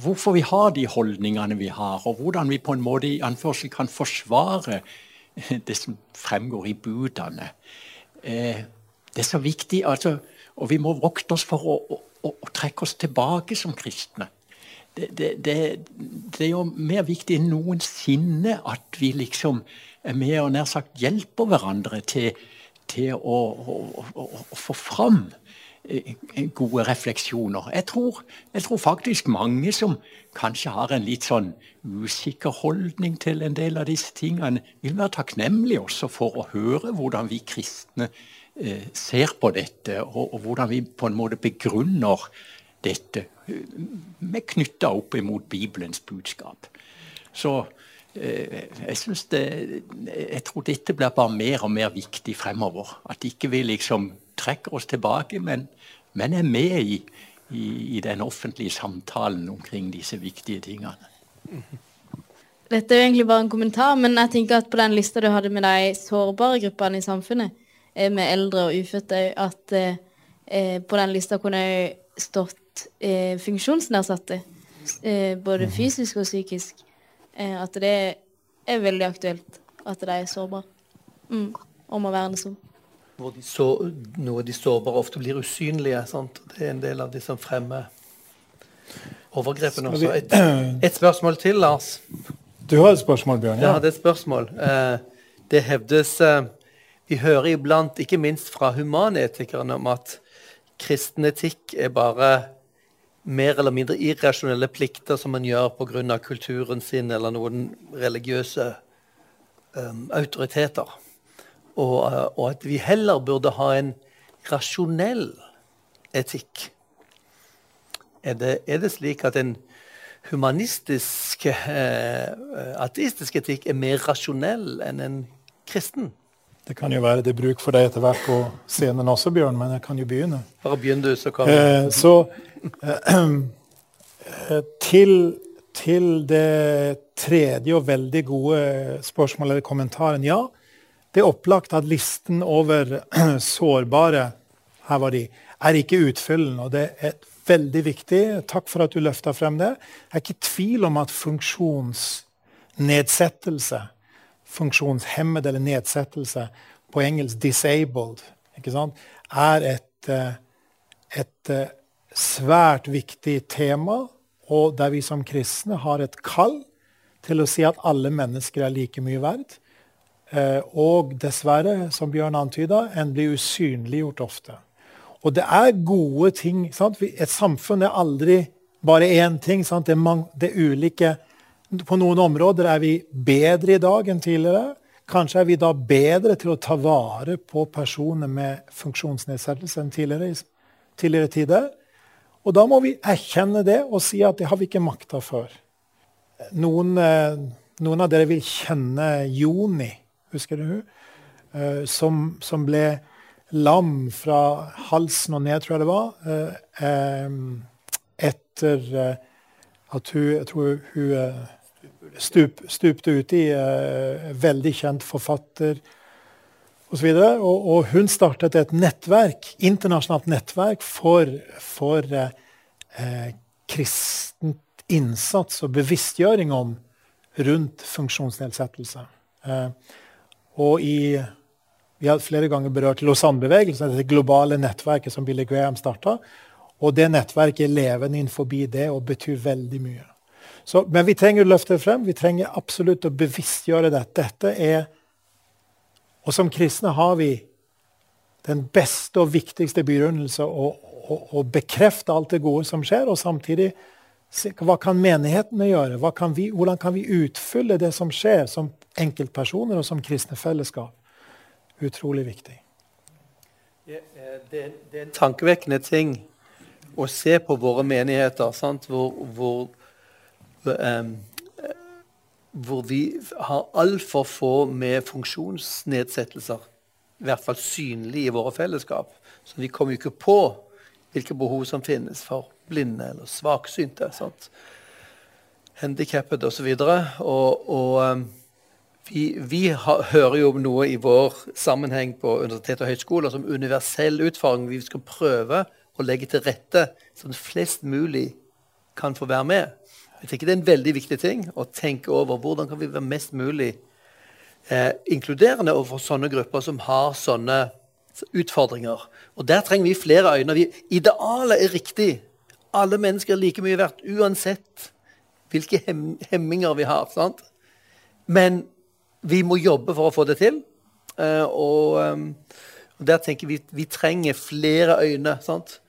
hvorfor vi har de holdningene vi har, og hvordan vi på en måte i anførsel kan forsvare det som fremgår i budene. Eh, det er så viktig, altså, og vi må vokte oss for å, å, å trekke oss tilbake som kristne. Det, det, det, det, er jo mer viktig enn noensinne at vi liksom er med og nær sagt hjelper hverandre til, til å, å, å, å, få fram eh, gode refleksjoner. Jeg tror, jeg tror, faktisk mange som kanskje har en litt sånn usikker holdning til en del av disse tingene, vil være takknemlige også for å høre hvordan vi kristne eh, ser på dette, og, og, hvordan vi på en måte begrunner dette eh, med knytta opp imot Bibelens budskap. Så Eh, jeg, synes det, jeg tror dette blir bare mer og mer viktig fremover. At ikke vi liksom trekker oss tilbake, men, men er med i, i, i, den offentlige samtalen omkring disse viktige tingene. Dette er jo egentlig bare en kommentar, men jeg tenker at på den lista du hadde med de sårbare gruppene i samfunnet, eh, med eldre og ufødte, at eh, på den lista kunne jeg stått eh, funksjonsnedsatte. Eh, både mhm. fysisk og psykisk. Eh, at det er veldig aktuelt at de er sårbare. Mm, og må vernes om. Hvor de så, noe de sårbare ofte blir usynlige. Sant? Det er en del av de som fremmer overgrepene også. Et, et, spørsmål til, Lars. Du har et spørsmål, Bjørn? Ja, det er et spørsmål. Eh, det hevdes eh, Vi hører iblant, ikke minst fra humanetikerne, om at kristen etikk er bare mer eller mindre irrasjonelle plikter som man gjør pga. kulturen sin eller noen religiøse um, autoriteter. Og, uh, og, at vi heller burde ha en rasjonell etikk. Er det, er det slik at en humanistisk, uh, ateistisk etikk er mer rasjonell enn en kristen? Det kan jo være det bruk for deg etter hvert på scenen også, Bjørn, men jeg kan jo begynne. Bare begynn du, så kan eh, Så [CLEARS THROAT] eh, til, til, det tredje og veldig gode spørsmålet eller kommentaren. Ja, det er opplagt at listen over [CLEARS THROAT] sårbare her var de, er ikke utfyllende. Og det er veldig viktig. Takk for at du løfta frem det. Jeg er ikke tvil om at funksjonsnedsettelse funksjonshemmed eller nedsettelse, på engelsk 'disabled', er et, eh, et eh, svært viktig tema, og der vi som kristne har et kall til å si at alle mennesker er like mye verd. Eh, og dessverre, som Bjørn antyda, en blir usynliggjort ofte. Og det er gode ting. Sant? Et samfunn er aldri bare én ting. Sant? Det, er mange, det er ulike På noen områder er vi bedre i dag enn tidligere. Kanskje er vi da bedre til å ta vare på personer med funksjonsnedsettelse enn tidligere, tidligere tider. Og da må vi erkjenne det og si at det har vi ikke makta før. Noen, eh, noen, av dere vil kjenne Joni, husker du hun? Eh, som, som ble lam fra halsen og ned, tror jeg det var. Eh, etter at hun Jeg tror hun stup, stupte uti. Veldig kjent forfatter osv. Og, og, og hun startet et nettverk, internasjonalt nettverk for, for eh, kristent innsats og bevisstgjøring om rundt funksjonsnedsettelse. Eh, og i Vi har flere ganger berørt Lausanne-bevegelsen, det globale nettverket som Billy Graham starta. Og det nettverket er levende innenfor det og betyr veldig mye. Så, men vi trenger å løfte det frem. Vi trenger absolutt å bevisstgjøre dette. Dette er Og som kristne har vi den beste og viktigste begrunnelse å, å, å bekrefte alt det gode som skjer, og samtidig hva kan menighetene gjøre? Kan vi, hvordan kan vi utfylle det som skjer, som enkeltpersoner og som kristne fellesskap? Utrolig viktig. Det, det, det er en tankevekkende ting å se på våre menigheter, sant? hvor, hvor, hvor vi har altfor få med funksjonsnedsettelser. I hvert fall synlig i våre fellesskap. Så vi kommer jo ikke på hvilke behov som finnes for blinde eller svaksynte. sant? Handikappede osv. Og, så og, og um, vi, vi har, hører jo om noe i vår sammenheng på universitet og høyskoler som universell utfordring. Vi skal prøve å legge til rette sånn at flest mulig kan få være med. Jeg tenker Det er en veldig viktig ting å tenke over hvordan kan vi være mest mulig eh, inkluderende overfor sånne grupper som har sånne utfordringer. Og Der trenger vi flere øyne. Vi, idealet er riktig. Alle mennesker er like mye verdt uansett hvilke hem hemminger vi har. Sant? Men vi må jobbe for å få det til. Eh, og, og, der tenker vi vi trenger flere øyne sant?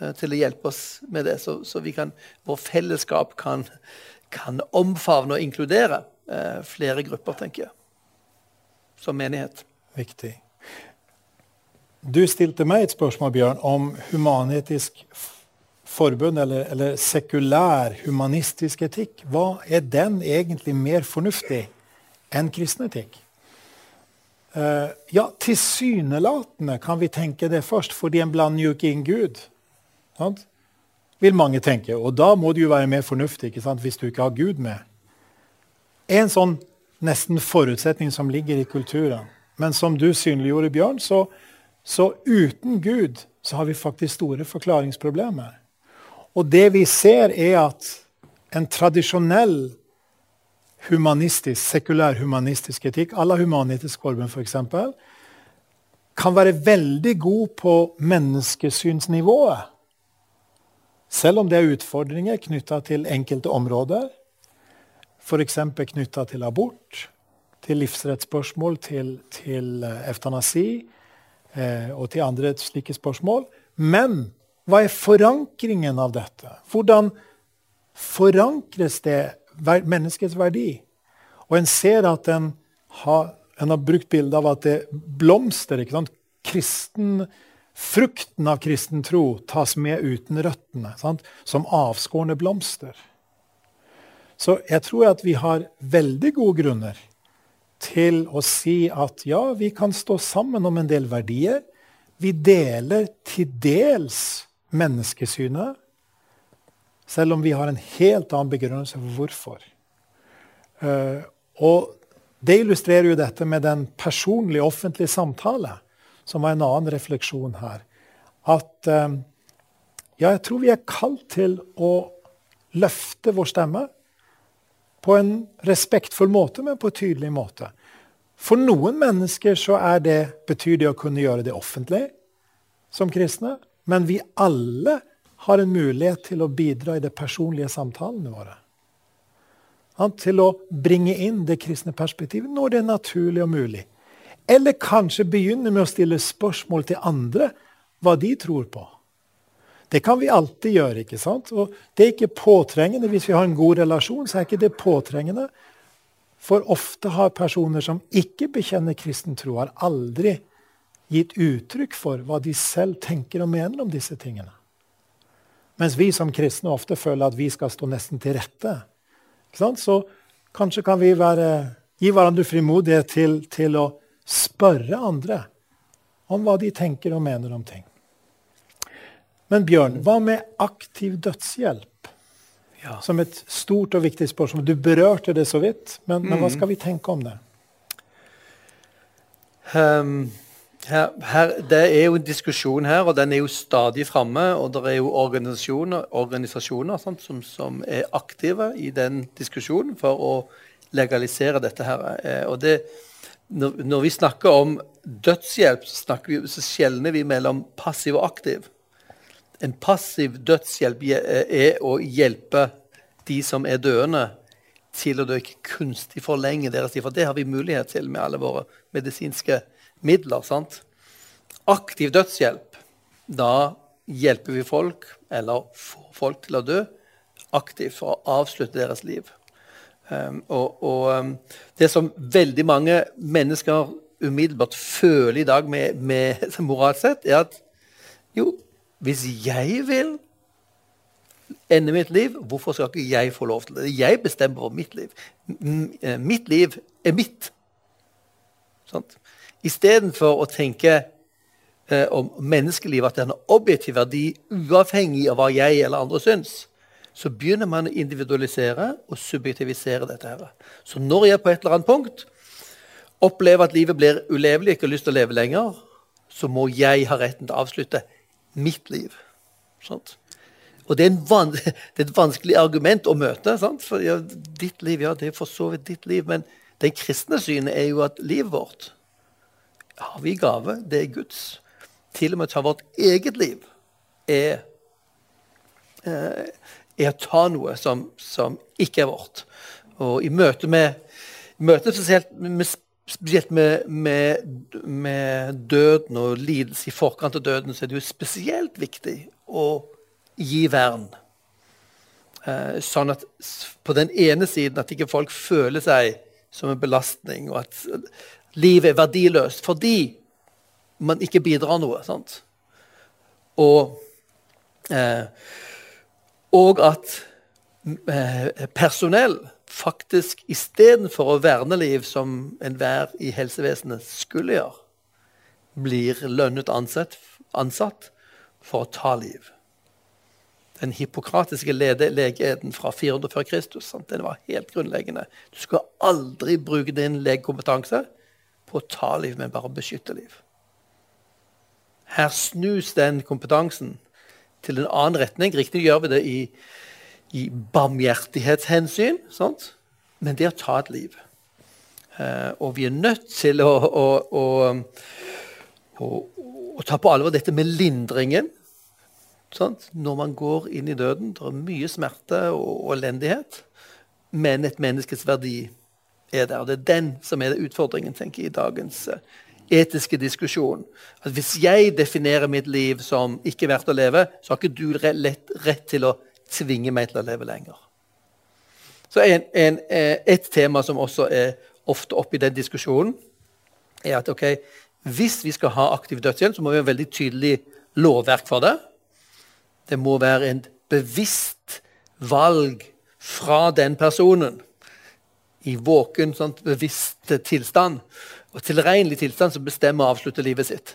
Uh, til å hjelpe oss med det, så, så kan, vår fellesskap kan, kan, omfavne og inkludere uh, flere grupper, tenker jeg. Som menighet. Viktig. Du stilte meg et spørsmål, Bjørn, om humanetisk forbund, eller, eller, sekulær humanistisk etikk. Hva er den egentlig mer fornuftig enn kristen etikk? Uh, ja, tilsynelatende kan vi tenke det først, fordi en blander jo ikke inn Gud. Sant? Vil mange tenke. Og da må du jo være mer fornuftig ikke sant, hvis du ikke har Gud med. En sånn nesten forutsetning som ligger i kulturen. Men som du synliggjorde, Bjørn, så, så uten Gud så har vi faktisk store forklaringsproblemer. Og det vi ser, er at en tradisjonell humanistisk, sekulær humanistisk etikk, à la Human-Etisk Forbund f.eks., kan være veldig god på menneskesynsnivået. Selv om det er utfordringer knytta til enkelte områder, f.eks. knytta til abort, til livsrettsspørsmål, til, til eh, eutanasi, Eh, og til andre slike spørsmål. Men hva er forankringen av dette? Hvordan forankres det menneskets verdi? Og en ser at en har, en har brukt bildet av at det blomster. ikke sant? Kristen, frukten av kristen tro tas med uten røttene, sant? som avskårne blomster. Så jeg tror at vi har veldig gode grunner til å si at ja, vi kan stå sammen om en del verdier. Vi deler til dels menneskesynet, selv om vi har en helt annen begrunnelse for hvorfor. Uh, og det illustrerer jo dette med den personlige, offentlige samtale, som var en annen refleksjon her. At uh, ja, jeg tror vi er kalt til å løfte vår stemme på en respektfull måte, men på en tydelig måte. For noen mennesker så det, betyr det å kunne gjøre det offentlig som kristne. Men vi alle har en mulighet til å bidra i de personlige samtalene våre. Til å bringe inn det kristne perspektivet når det er naturlig og mulig. Eller kanskje begynne med å stille spørsmål til andre hva de tror på. Det kan vi alltid gjøre. ikke sant? Og Det er ikke påtrengende. Hvis vi har en god relasjon, så er ikke det påtrengende. For ofte har personer som ikke bekjenner kristen tro, har aldri gitt uttrykk for hva de selv tenker og mener om disse tingene. Mens vi som kristne ofte føler at vi skal stå nesten til rette. Så kanskje kan vi være, gi hverandre frimodighet til, til å spørre andre om hva de tenker og mener om ting. Men Bjørn, hva med aktiv dødshjelp? Ja. Som et stort og viktig spørsmål. Du berørte det så vidt, men, mm. men hva mm. skal vi tenke om det? Um, her, her, det er jo en diskusjon her, og den er jo stadig framme. Og det er jo organisasjoner, organisasjoner sant, som, som, er aktive i den diskusjonen for å legalisere dette her. Eh, og det, når, vi snakker om dødshjelp, så, vi, så skjelner vi mellom passiv og aktiv. En passiv dødshjelp eh, er å hjelpe de som er døende, til å dø ikke kunstig forlenge deres liv, For det har vi mulighet til med alle våre medisinske midler. sant? Aktiv dødshjelp. Da hjelper vi folk, eller får folk til å dø, aktivt for å avslutte deres liv. Um, og, og um, det som veldig mange mennesker umiddelbart føler i dag med, med [LAUGHS] moralt sett, er at jo, hvis jeg vil ende mitt liv, hvorfor skal ikke jeg få lov til det? Jeg bestemmer over mitt liv. M mitt liv er mitt. Sant? Istedenfor å tenke eh, om menneskelivet at det er en objektiv verdi uavhengig av hva jeg eller andre syns, så begynner man å individualisere og subjektivisere dette. her. Så når jeg på et eller annet punkt opplever at livet blir ulevelig, ikke har lyst til å leve lenger, så må jeg ha retten til å avslutte mitt liv. Sant? Og det er, [LAUGHS] det er, et vanskelig argument å møte. Sant? For ja, ditt liv, ja, det er for så vidt ditt liv. Men det kristne synet er jo at livet vårt har vi gave. Det er Guds. Til og med å ta vårt eget liv er, eh, er å ta noe som, som, ikke er vårt. Og i møte med, møte spesielt med, spesielt med, med, med, døden og lidelse i forkant av døden, så er det jo spesielt viktig å gi vern. Eh, sånn at på den ene siden at ikke folk føler seg som en belastning, og at livet er verdiløst fordi man ikke bidrar noe. sant? Og, eh, og at eh, personell faktisk istedenfor å verne liv som enhver i helsevesenet skulle gjøre, blir lønnet ansatt, ansatt for å ta liv den hippokratiske legeeden fra 400 før Kristus. Sant? Den var helt grunnleggende. Du skal aldri bruke din legekompetanse på å ta liv, men bare beskytte liv. Her snus den kompetansen til en annen retning. Riktig gjør vi det i, i barmhjertighetshensyn, sant? men det er å ta et liv. Eh, og vi er nødt til å, å, å, å ta på alvor dette med lindringen Sant? Når man går inn i døden, det er mye smerte og elendighet, men et menneskes verdi er der. og Det er den som er utfordringen tenker jeg, i dagens uh, etiske diskusjon. At Hvis jeg definerer mitt liv som ikke verdt å leve, så har ikke du rett, rett til å tvinge meg til å leve lenger. Så en, en, eh, Et tema som også er ofte oppe i den diskusjonen, er at okay, hvis vi skal ha aktiv dødshjelp, så må vi ha veldig tydelig lovverk for det. Det må være en bevisst valg fra den personen i våken, sånn, bevisst tilstand. Og tilregnelig tilstand som bestemmer å avslutte livet sitt.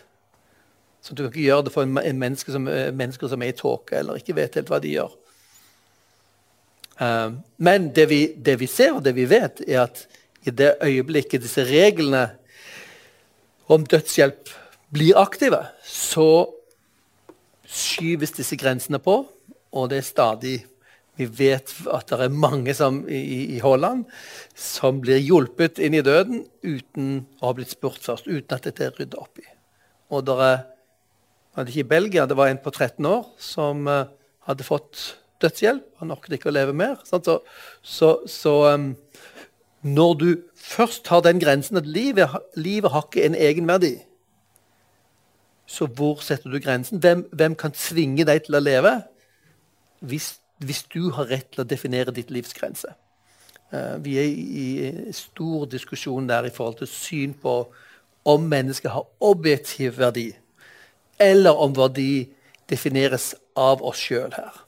Så du kan ikke gjøre det for en, en menneske som, eh, mennesker som er i tåke eller ikke vet helt hva de gjør. Uh, men det vi, det vi, ser og det vi vet, er at i det øyeblikket disse reglene om dødshjelp blir aktive, så skyves disse grensene på, og det er stadig Vi vet at det er mange som, i, i Holland som blir hjulpet inn i døden uten å ha blitt spurt først, uten at dette er rydda opp i. Og det var ikke i Belgia, det var en på 13 år som eh, hadde fått dødshjelp. Han orket ikke å leve mer. Så, så, så um, når du først har den grensen at livet, livet har ikke en egenverdi, så hvor setter du grensen? Hvem, hvem kan svinge deg til å leve hvis, hvis, du har rett til å definere ditt livs grense? Uh, vi er i, stor diskusjon der i forhold til syn på om mennesket har objektiv verdi, eller om verdi defineres av oss sjøl her.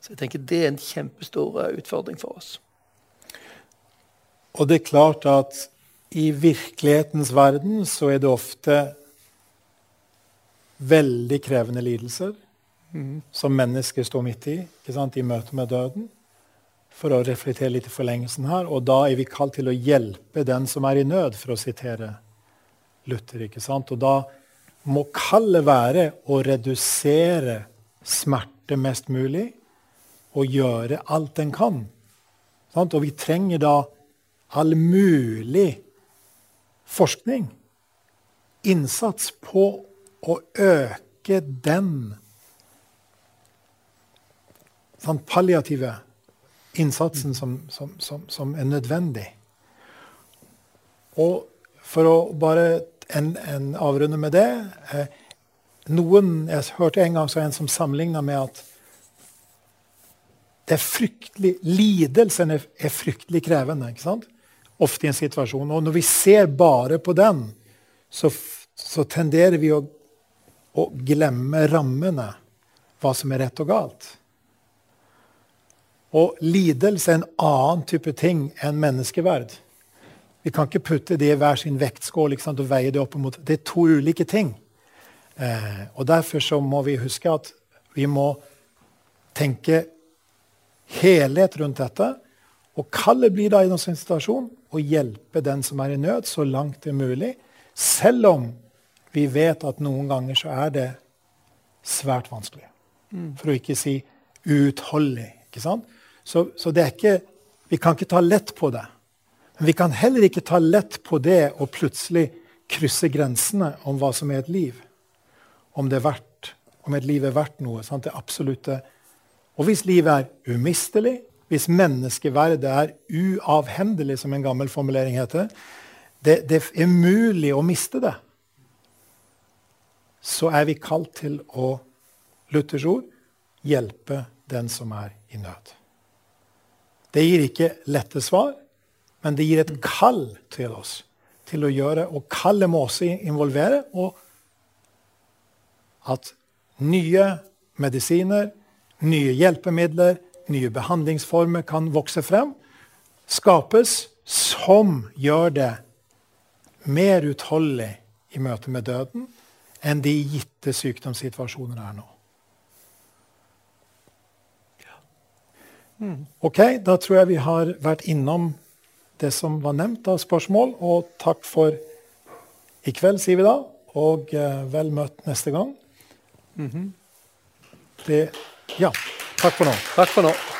Så jeg tenker Det er en kjempestor uh, utfordring for oss. Og det er klart at i virkelighetens verden så er det ofte veldig krevende lidelser som mennesker står midt i i møte med døden. For å reflektere litt i forlengelsen her. Og da er vi kalt til å hjelpe den som er i nød, for å sitere Luther. ikke sant? Og da må kallet være å redusere smerte mest mulig og gjøre alt en kan. Sant? Og vi trenger da all mulig forskning, innsats på å øke den sånn palliative innsatsen som, som, som, som, er nødvendig. Og for å bare en, en avrunde med det eh, noen, Jeg hørte en gang så en som sammenligna med at det er fryktelig, lidelsen er, er fryktelig krevende. ikke sant? Ofte i en situasjon. Og når vi ser bare på den, så, så tenderer vi å å glemme rammene, hva som er rett og galt. Og lidelse er en annen type ting enn menneskeverd. Vi kan ikke putte det i hver sin vektskål og veie det opp mot Det er to ulike ting. Eh, og Derfor så må vi huske at vi må tenke helhet rundt dette. Og kallet blir da i en sånn situasjon å hjelpe den som er i nød, så langt det er mulig. Selv om vi vet at noen ganger så er det svært vanskelig. Mm. For å ikke si uutholdelig. ikke sant? Så, så, ikke Vi kan ikke ta lett på det. Men vi kan heller ikke ta lett på det å plutselig krysse grensene om hva som er et liv. Om, er verdt, om et liv er verdt noe. Sant? Det absolutte. Og hvis livet er umistelig, hvis menneskeverdet er uavhendelig, som en gammel formulering heter, det, det er mulig å miste det så er vi kalt til å, Luthers ord, hjelpe den som er i nød. Det gir ikke lette svar, men det gir et kall til oss til å gjøre. Og kallet må også involvere og at nye medisiner, nye hjelpemidler, nye behandlingsformer kan vokse frem, skapes, som gjør det mer utholdelig i møte med døden enn de gitte sykdomssituasjonene er nå. Ok, da tror jeg vi har vært innom det som var nevnt av spørsmål. Og takk for i kveld, sier vi da. Og uh, vel møtt neste gang. Mm -hmm. det, ja. Takk for nå. Takk for nå.